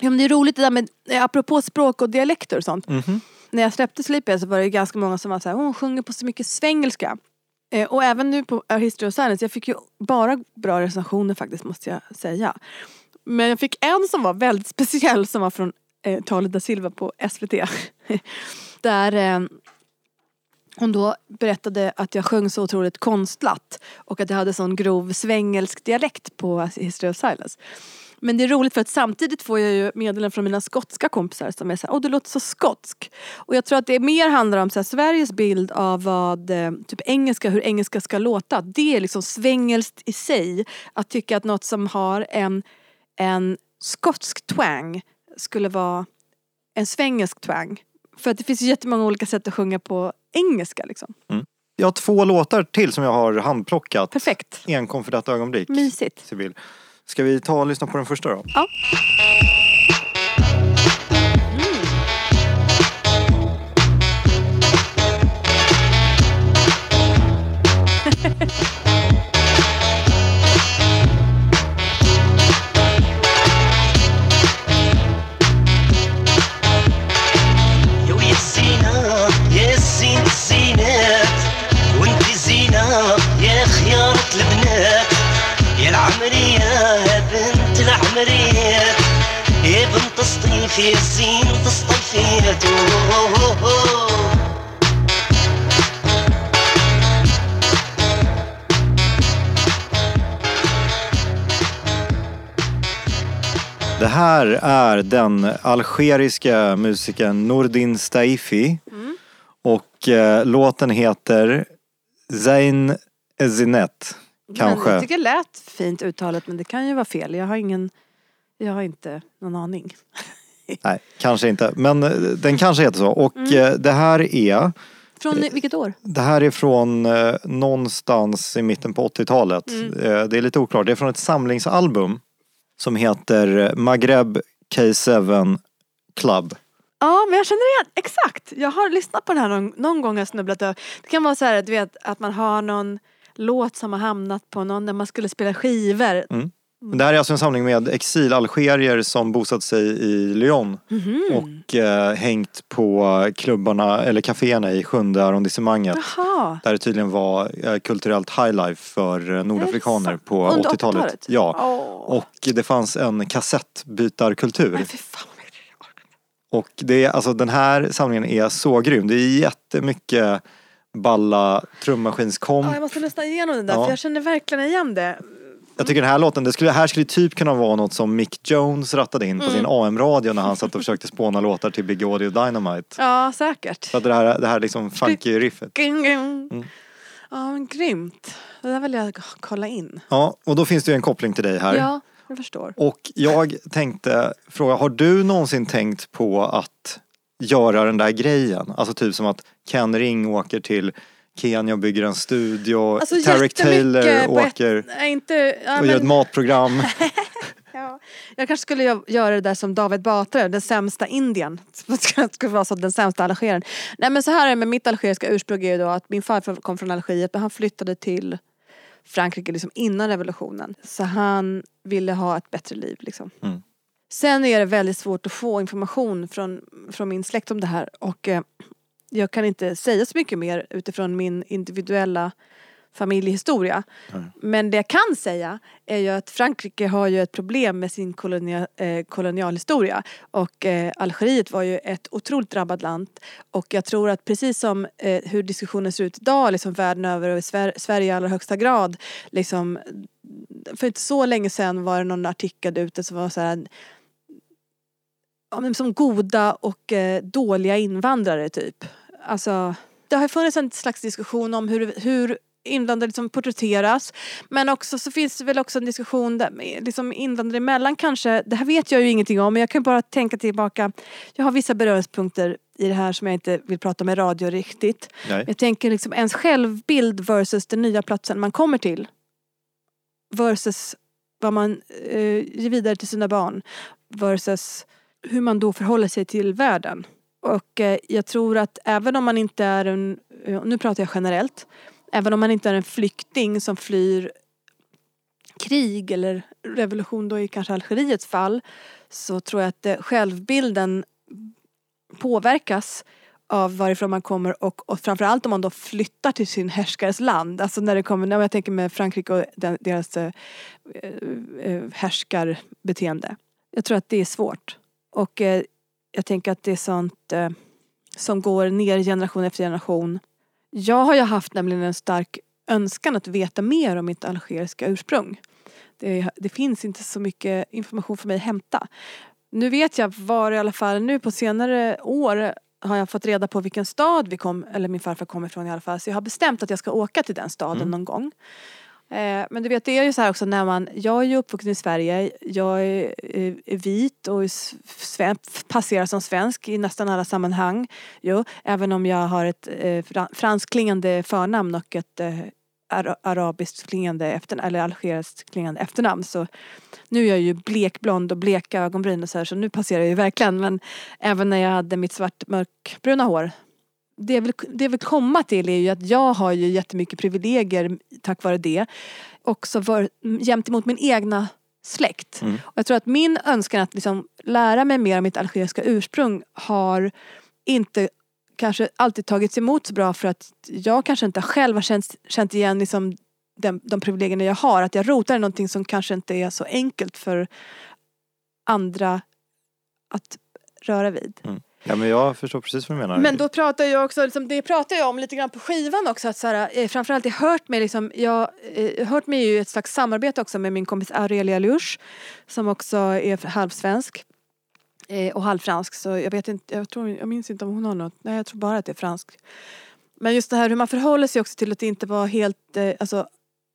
Ja, men det är roligt det där med, eh, apropå språk och dialekter och sånt. Mhm. När jag släppte Sleepy så var det ganska många som var såhär, hon sjunger på så mycket svengelska. Eh, och även nu på A History of Silence, jag fick ju bara bra recensioner faktiskt måste jag säga. Men jag fick en som var väldigt speciell som var från eh, Talet da Silva på SVT. <laughs> Där eh, hon då berättade att jag sjöng så otroligt konstlat och att jag hade sån grov svengelsk dialekt på History of Silence. Men det är roligt för att samtidigt får jag ju meddelanden från mina skotska kompisar som är såhär, åh du låter så skotsk. Och jag tror att det mer handlar om så här, Sveriges bild av vad, eh, typ engelska, hur engelska ska låta. Det är liksom svengelskt i sig. Att tycka att något som har en, en skotsk twang skulle vara en svengelsk twang. För att det finns ju jättemånga olika sätt att sjunga på engelska liksom. Jag har två låtar till som jag har handplockat. Perfekt. Enkom för detta ögonblick. Mysigt. Sibyl. Ska vi ta och lyssna på den första då? Ja. سطيف يا زين تصطفيات Det här är den algeriska musikern Nordin Staifi. Mm. Och eh, låten heter Zain Ezinet. Kanske. Men jag tycker det lät fint uttalet men det kan ju vara fel. Jag har ingen, jag har inte någon aning. <laughs> Nej, kanske inte. Men eh, den kanske heter så. Och Mm. eh, det här är Från vilket år? Det här är från eh, någonstans i mitten på 80-talet. Mm. Eh, det är lite oklart. Det är från ett samlingsalbum som heter Maghreb K7 Club. Ja men jag känner igen, exakt. Jag har lyssnat på den här någon, någon gång och snubblat över. Det kan vara så här du vet, att man har någon låt som har hamnat på någon när man skulle spela skivor. Men Det här är alltså en samling med exilalgerier som bosatt sig i Lyon Mhm. och eh, hängt på klubbarna eller kaféerna i sjunde arrondissemanget. Jaha. Där det tydligen var eh, kulturellt highlife för eh, nordafrikaner på Under 80-talet. 80-talet? Ja. Åh. Och det fanns en kassettbytarkultur. Fan. Och det är, alltså den här samlingen är så grym. Det är jättemycket balla trummaskinskomp. Ja, jag måste lyssna igenom den där Ja. för jag känner verkligen igen det. Jag tycker den här låten, det skulle, här skulle typ kunna vara något som Mick Jones rattade in på Mm. sin AM-radio när han satt och försökte spåna låtar till Big Audio Dynamite. Ja säkert. Så att det här, det här liksom funky riffet. Mm. Ja men grymt. Det där vill jag kolla in. Ja, och då finns det ju en koppling till dig här. Ja, jag förstår. Och jag tänkte fråga, har du någonsin tänkt på att göra den där grejen? Alltså typ som att Ken Ring åker till Kenya bygger en studio. Alltså Tarek Taylor ett- åker Nej inte... Ja, och gör ett men, matprogram. <laughs> ja. Jag kanske skulle gö- göra det där som David Batra, den sämsta Indien. <laughs> Det skulle vara så den sämsta algerieren. Nej men så här är det med mitt algeriska ursprung är ju då att min farfar kom från Algeriet men han flyttade till Frankrike liksom innan revolutionen. Så han ville ha ett bättre liv liksom. Mm. Sen är det väldigt svårt att få information från, från min släkt om det här och eh, jag kan inte säga så mycket mer utifrån min individuella familjehistoria. Men det jag kan säga är ju att Frankrike har ju ett problem med sin kolonia, eh, kolonialhistoria och eh, Algeriet var ju ett otroligt drabbat land och jag tror att precis som eh, hur diskussionen ser ut idag liksom världen över och i Sver- Sverige i allra högsta grad liksom för inte så länge sedan var det någon artikel ute som var så här ja, men som goda och eh, dåliga invandrare typ. Alltså, det har funnits en slags diskussion om hur, hur invandrare liksom porträtteras. Men också så finns det väl också en diskussion där liksom invandrare emellan kanske. Det här vet jag ju ingenting om men jag kan bara tänka tillbaka. Jag har vissa beröringspunkter i det här som jag inte vill prata med radio riktigt. Nej. Jag tänker liksom ens självbild versus den nya platsen man kommer till. Versus vad man eh, ger vidare till sina barn. Versus hur man då förhåller sig till världen. Och eh, jag tror att även om man inte är en, eh, nu pratar jag generellt, även om man inte är en flykting som flyr krig eller revolution då i kanske Algeriets fall så tror jag att eh, självbilden påverkas av varifrån man kommer och, och framförallt om man då flyttar till sin härskares land. Alltså när det kommer, när jag tänker med Frankrike och den, deras eh, härskarbeteende. Jag tror att det är svårt. Och eh, jag tänker att det är sånt eh, som går ner generation efter generation. Jag har ju haft nämligen en stark önskan att veta mer om mitt algeriska ursprung. Det, det finns inte så mycket information för mig att hämta. Nu vet jag var i alla fall nu på senare år har jag fått reda på vilken stad vi kom, eller min farfar kommer ifrån i alla fall. Så jag har bestämt att jag ska åka till den staden någon gång. Eh, men du vet det är ju så här också när man, jag är ju uppvuxen i Sverige, jag är, eh, är vit och sven, passerar som svensk i nästan alla sammanhang. Jo, även om jag har ett eh, fransklingande förnamn och ett eh, arabiskt klingande efternamn, eller algeriskt klingande efternamn så nu är jag ju blekblond och bleka ögonbryn och så här så nu passerar jag ju verkligen men även när jag hade mitt svart mörkbruna hår det jag, vill, det jag vill komma till är ju att jag har ju jättemycket privilegier tack vare det. Också för, gentemot min egna släkt. Mm. Och jag tror att min önskan att liksom lära mig mer om mitt algeriska ursprung har inte kanske alltid tagits emot så bra för att jag kanske inte själv har känt, känt igen liksom den, de privilegierna jag har. Att jag rotar i någonting som kanske inte är så enkelt för andra att röra vid. Ja, men jag förstår precis vad du menar. Men då pratar jag också, liksom, det pratar jag om lite grann på skivan också. Att så här, eh, framförallt jag hört mig, liksom, jag eh, hört mig ju ett slags samarbete också med min kompis Aurelia Lusch som också är halvsvensk eh, och halvfransk. Så jag vet inte, jag, tror, jag minns inte om hon har något, nej jag tror bara att det är fransk. Men just det här hur man förhåller sig också till att det inte vara helt, eh, alltså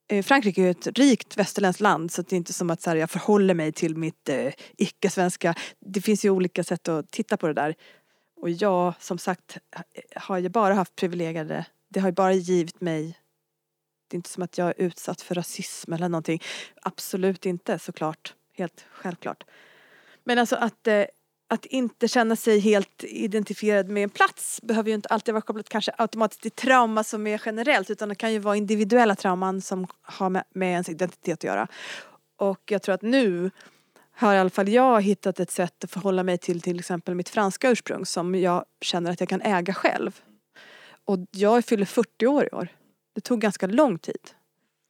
eh, Frankrike är ju ett rikt västerländskt land så det är inte som att så här, jag förhåller mig till mitt eh, icke-svenska. Det finns ju olika sätt att titta på det där. Och jag som sagt har ju bara haft privilegierade, det har ju bara givit mig det är inte som att jag är utsatt för rasism eller någonting. Absolut inte såklart. Helt självklart. Men alltså att, eh, att inte känna sig helt identifierad med en plats behöver ju inte alltid vara kopplat kanske automatiskt till trauma som är generellt utan det kan ju vara individuella trauman som har med, med ens identitet att göra. Och jag tror att nu har i alla fall jag hittat ett sätt att förhålla mig till till exempel mitt franska ursprung som jag känner att jag kan äga själv. Och jag fyller 40 år i år. Det tog ganska lång tid.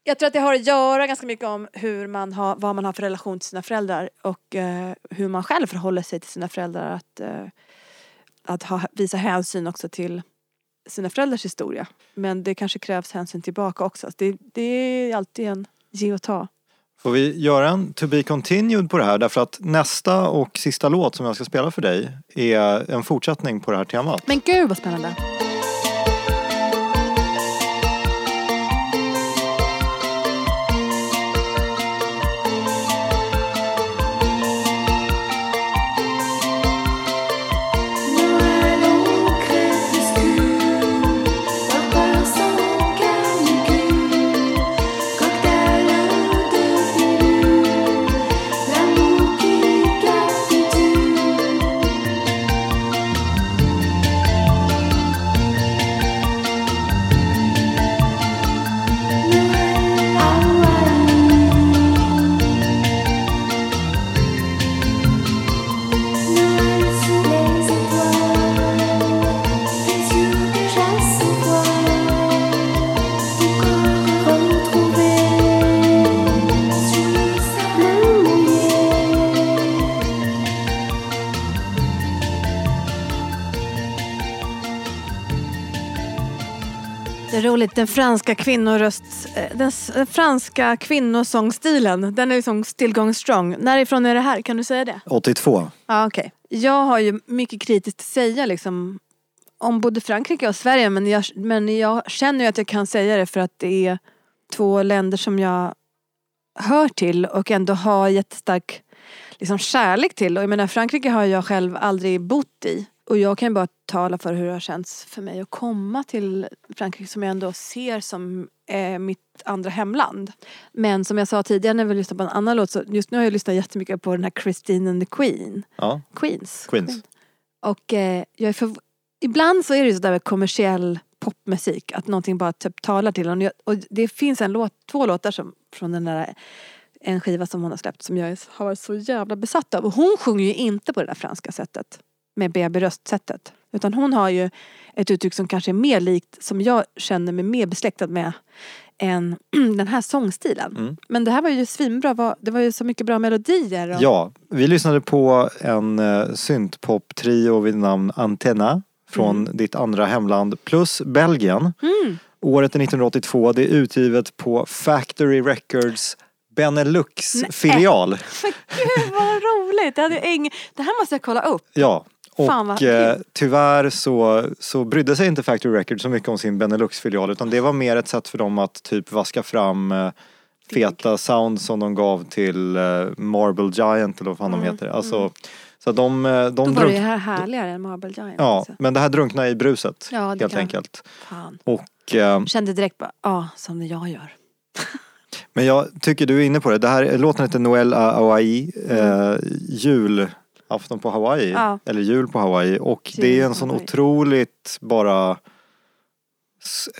Jag tror att det har att göra ganska mycket om hur man har, vad man har för relation till sina föräldrar och eh, hur man själv förhåller sig till sina föräldrar. Att, eh, att ha, visa hänsyn också till sina föräldrars historia. Men det kanske krävs hänsyn tillbaka också. Det, det är alltid en ge och ta. Får vi göra en to be continued på det här? Därför att nästa och sista låt som jag ska spela för dig är en fortsättning på det här temat. Men gud vad spännande. Det är roligt, den franska kvinnoröst, eh, den, den franska kvinnosångstilen, den är liksom still going strong. Närifrån är det här? Kan du säga det? 82. Ja okej. Jag har ju mycket kritiskt att säga liksom om både Frankrike och Sverige men jag, men jag känner ju att jag kan säga det för att det är två länder som jag hör till och ändå har jättestark liksom, kärlek till. Och jag menar Frankrike har jag själv aldrig bott i. Och jag kan bara tala för hur det har känts för mig att komma till Frankrike som jag ändå ser som eh, mitt andra hemland. Men som jag sa tidigare när vi lyssnade på en annan låt så just nu har jag lyssnat jättemycket på den här Christine and the Queen. Ja, Queens. Queens. Och eh, jag är för... ibland så är det ju sådär med kommersiell popmusik att någonting bara typ talar till en. Och det finns en låt, två låtar som, från den där en skiva som hon har släppt som jag har varit så jävla besatt av. Och hon sjunger ju inte på det där franska sättet. Med BB-röstsättet. Utan hon har ju ett uttryck som kanske är mer likt, som jag känner mig mer besläktad med än <clears throat> den här sångstilen. Mm. Men det här var ju svinbra, det var ju så mycket bra melodier. Och, Ja, vi lyssnade på en uh, syntpop-trio vid namn Antenna från ditt andra hemland plus Belgien. Mm. Året är 1982, det är utgivet på Factory Records Benelux-filial. Men <laughs> gud vad roligt! Det, hade ing... det här måste jag kolla upp. Ja. Och eh, tyvärr så, så brydde sig inte Factory Records så mycket om sin Benelux-filial utan det var mer ett sätt för dem att typ vaska fram eh, feta sound som de gav till eh, Marble Giant eller vad fan de heter. Alltså, Så de, eh, de Mm, Då var det drunk... ju här härligare än Marble Giant. Ja, alltså. men det här drunknar i bruset Ja, det helt kan- enkelt. Fan. Och eh, Kände direkt bara, ja som det jag gör. Men jag tycker du är inne på det. det här, låten heter Noel a Hawaii. Eh, julafton på Hawaii. Ja. Eller jul på Hawaii. Och Jul det är en sån Hawaii. otroligt bara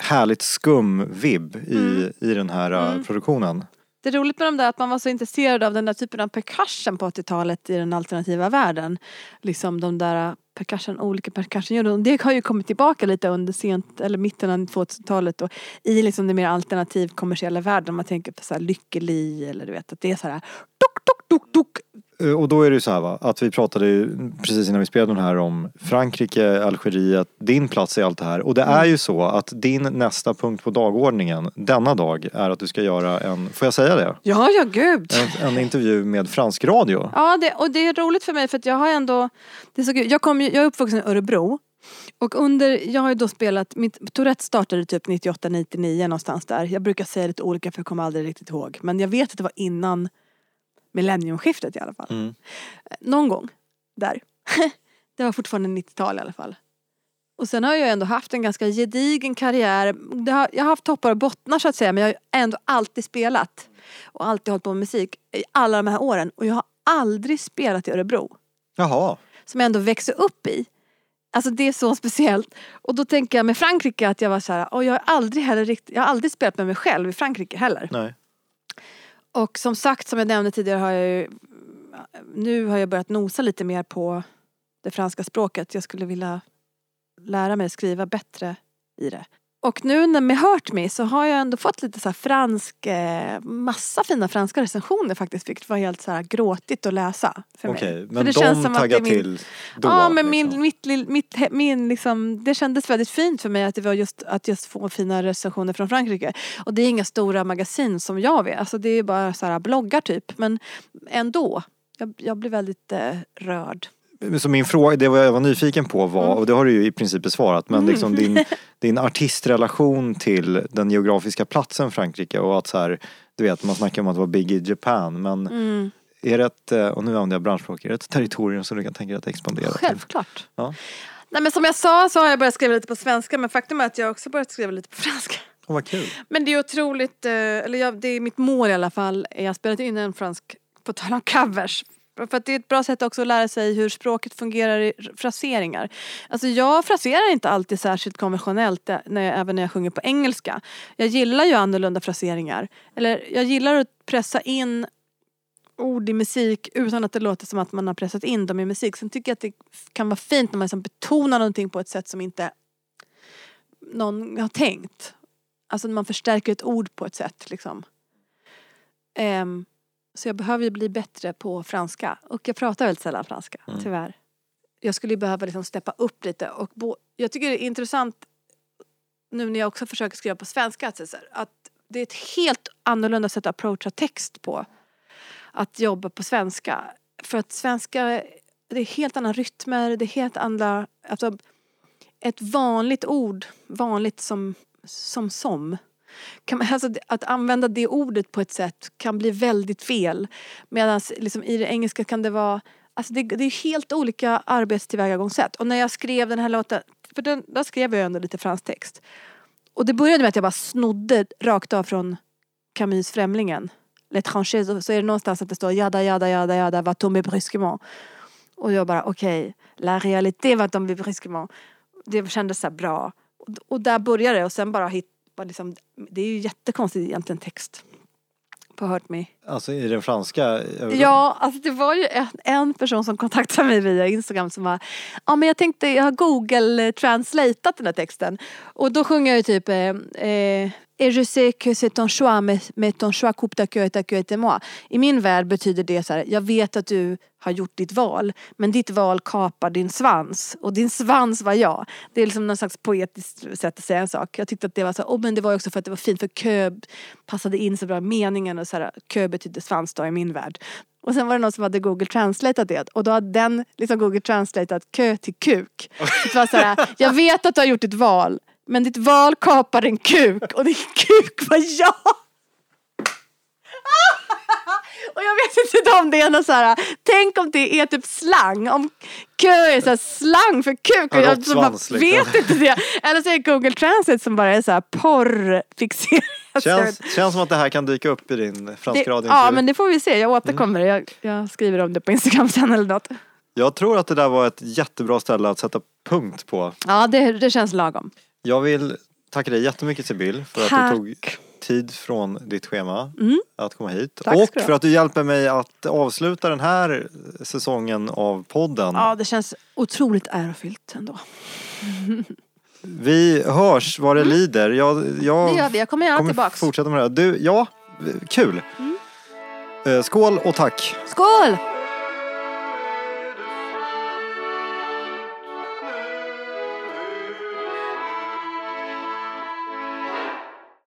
härligt skum vibb i, Mm. i den här eh, produktionen. Det är roligt med de där att man var så intresserad av den där typen av percussion på 80-talet i den alternativa världen. Liksom de där percussion, olika percussion Det har ju kommit tillbaka lite under sent, eller mitten av 2000-talet och i liksom den mer alternativ kommersiella världen. Man tänker på så här Lykkeli eller du vet att det är så här duk, duk, duk, duk. Eh, Och då är det ju så här va, att vi pratade ju precis innan vi spelade den här om Frankrike, Algeriet, din plats i allt det här. Och det är ju så att din nästa punkt på dagordningen denna dag är att du ska göra en, får jag säga det? Ja, ja gud. En, en intervju med fransk radio. Ja, det, och det är roligt för mig för att jag har ändå... Det är så kul. Jag, kom, jag är uppvuxen i Örebro. Och under, jag har ju då spelat, mitt Tourette startade typ 98-99 någonstans där. Jag brukar säga lite olika för jag kommer aldrig riktigt ihåg. Men jag vet att det var innan millenniumskiftet i alla fall. Mm. Någon gång där. <laughs> det var fortfarande 90-tal i alla fall. Och sen har jag ändå haft en ganska gedigen karriär. Jag har haft toppar och bottnar så att säga men jag har ändå alltid spelat. Och alltid hållit på med musik i alla de här åren. Och jag har aldrig spelat i Örebro. Jaha. Som jag ändå växte upp i. Alltså det är så speciellt. Och då tänker jag med Frankrike att jag var så här, och jag har aldrig heller riktigt, jag har aldrig spelat med mig själv i Frankrike heller. Nej. Och som sagt, som jag nämnde tidigare har jag ju, nu har jag börjat nosa lite mer på det franska språket. Jag skulle vilja lära mig skriva bättre i det. Och nu när med Hurt Me så har jag ändå fått lite så fransk, eh, massa fina franska recensioner faktiskt. Vilket var helt så här gråtigt att läsa för mig. Okej, För men det de känns som att det är min- till då? ja men min, liksom. mitt, lill- mitt, he- min liksom, det kändes väldigt fint för mig att det var just att just få fina recensioner från Frankrike. Och det är inga stora magasin som jag vet, alltså det är bara så här bloggar typ. Men ändå, jag, jag blir väldigt eh, rörd. Så min fråga, det jag var nyfiken på var, Mm. och det har du ju i princip besvarat, men liksom din, <laughs> din artistrelation till den geografiska platsen Frankrike och att så här, du vet man snackar om att vara big i Japan, men Mm. är det ett, eh, och nu använder jag branschspråk, är det ett territorium som du kan tänka dig att expandera till? Självklart. Ja. Nej men som jag sa så har jag börjat skriva lite på svenska men faktum är att jag också börjat skriva lite på franska. Åh vad kul. Men det är otroligt, eh, eller jag, det är mitt mål i alla fall. Jag har spelat in en fransk, på tal om covers. För att det är ett bra sätt också att lära sig hur språket fungerar i fraseringar. Alltså jag fraserar inte alltid särskilt konventionellt eh, när jag, även när jag sjunger på engelska. Jag gillar ju annorlunda fraseringar. Eller jag gillar att pressa in ord i musik utan att det låter som att man har pressat in dem i musik. Sen tycker jag att det kan vara fint när man liksom betonar någonting på ett sätt som inte någon har tänkt. Alltså när man förstärker ett ord på ett sätt liksom. Um, så jag behöver ju bli bättre på franska. Och jag pratar väldigt sällan franska, Mm. tyvärr. Jag skulle ju behöva liksom steppa upp lite. Och bo- jag tycker det är intressant nu när jag också försöker skriva på svenska att, det är ett helt annorlunda sätt att approacha text på. Att jobba på svenska. För att svenska, det är helt andra rytmer, det är helt andra, alltså ett vanligt ord, vanligt som som, som. Kan, man- alltså, att använda det ordet på ett sätt kan bli väldigt fel. Medan liksom, i det engelska kan det vara Alltså det, det är helt olika arbetstillvägagångssätt. Och när jag skrev den här låten, för den, där skrev jag ändå lite fransk text. Och det började med att jag bara snodde rakt av från Camus Främlingen. L'étranger, så, så är det någonstans att det står jada jada jada jada va tombe brusquement. Och jag bara okej, la réalité va tombe brusquement. Det kändes så här bra. Och, och där började det och sen bara hit, bara liksom, det är ju jättekonstigt egentligen text. På Hurt Me. Alltså i den franska övergången. Ja, alltså det var ju en, en person som kontaktade mig via Instagram som var Ja men jag tänkte, jag har google translatat den här texten. Och då sjunger jag ju typ eh, eh, Et je sais que c'est ton choix mais, mais ton choix coupe ta queue ta queue moi. I min värld betyder det så här, jag vet att du har gjort ditt val men ditt val kapar din svans och din svans var jag. Det är liksom någon slags poetiskt sätt att säga en sak. Jag tyckte att det var så, oh, men det var också för att det var fint för kö passade in så bra i meningen och så här, kö betyder svans då i min värld. Och sen var det någon som hade Google translatat det och då hade den liksom Google translatat kö till kuk. Det var så här, <laughs> jag vet att du har gjort ditt val men ditt val kapar en kuk och din kuk var jag. <laughs> Och jag vet inte om det är något så här, tänk om det är typ slang, om kö är så här slang för kuk. Och Ja, jag liksom. vet inte det. Eller så är det Google Translate som bara är så här porrfixerat. Känns, känns som att det här kan dyka upp i din franska radio. ja men det får vi se, jag återkommer. Jag, jag skriver om det på Instagram <laughs> sen eller något. Jag tror att det där var ett jättebra ställe att sätta punkt på. Ja det, det känns lagom. Jag vill tacka dig jättemycket Sibyl för att Tack. du tog tid från ditt schema Mm. att komma hit. Tack och för att du hjälper mig att avsluta den här säsongen av podden. Ja det känns otroligt ärofyllt ändå. <laughs> Vi hörs vad det lider. Jag, jag Mm. Det gör vi, jag kommer gärna kommer tillbaks. fortsätta med det här. Du, ja, kul. Mm. Eh, Skål och tack. Skål!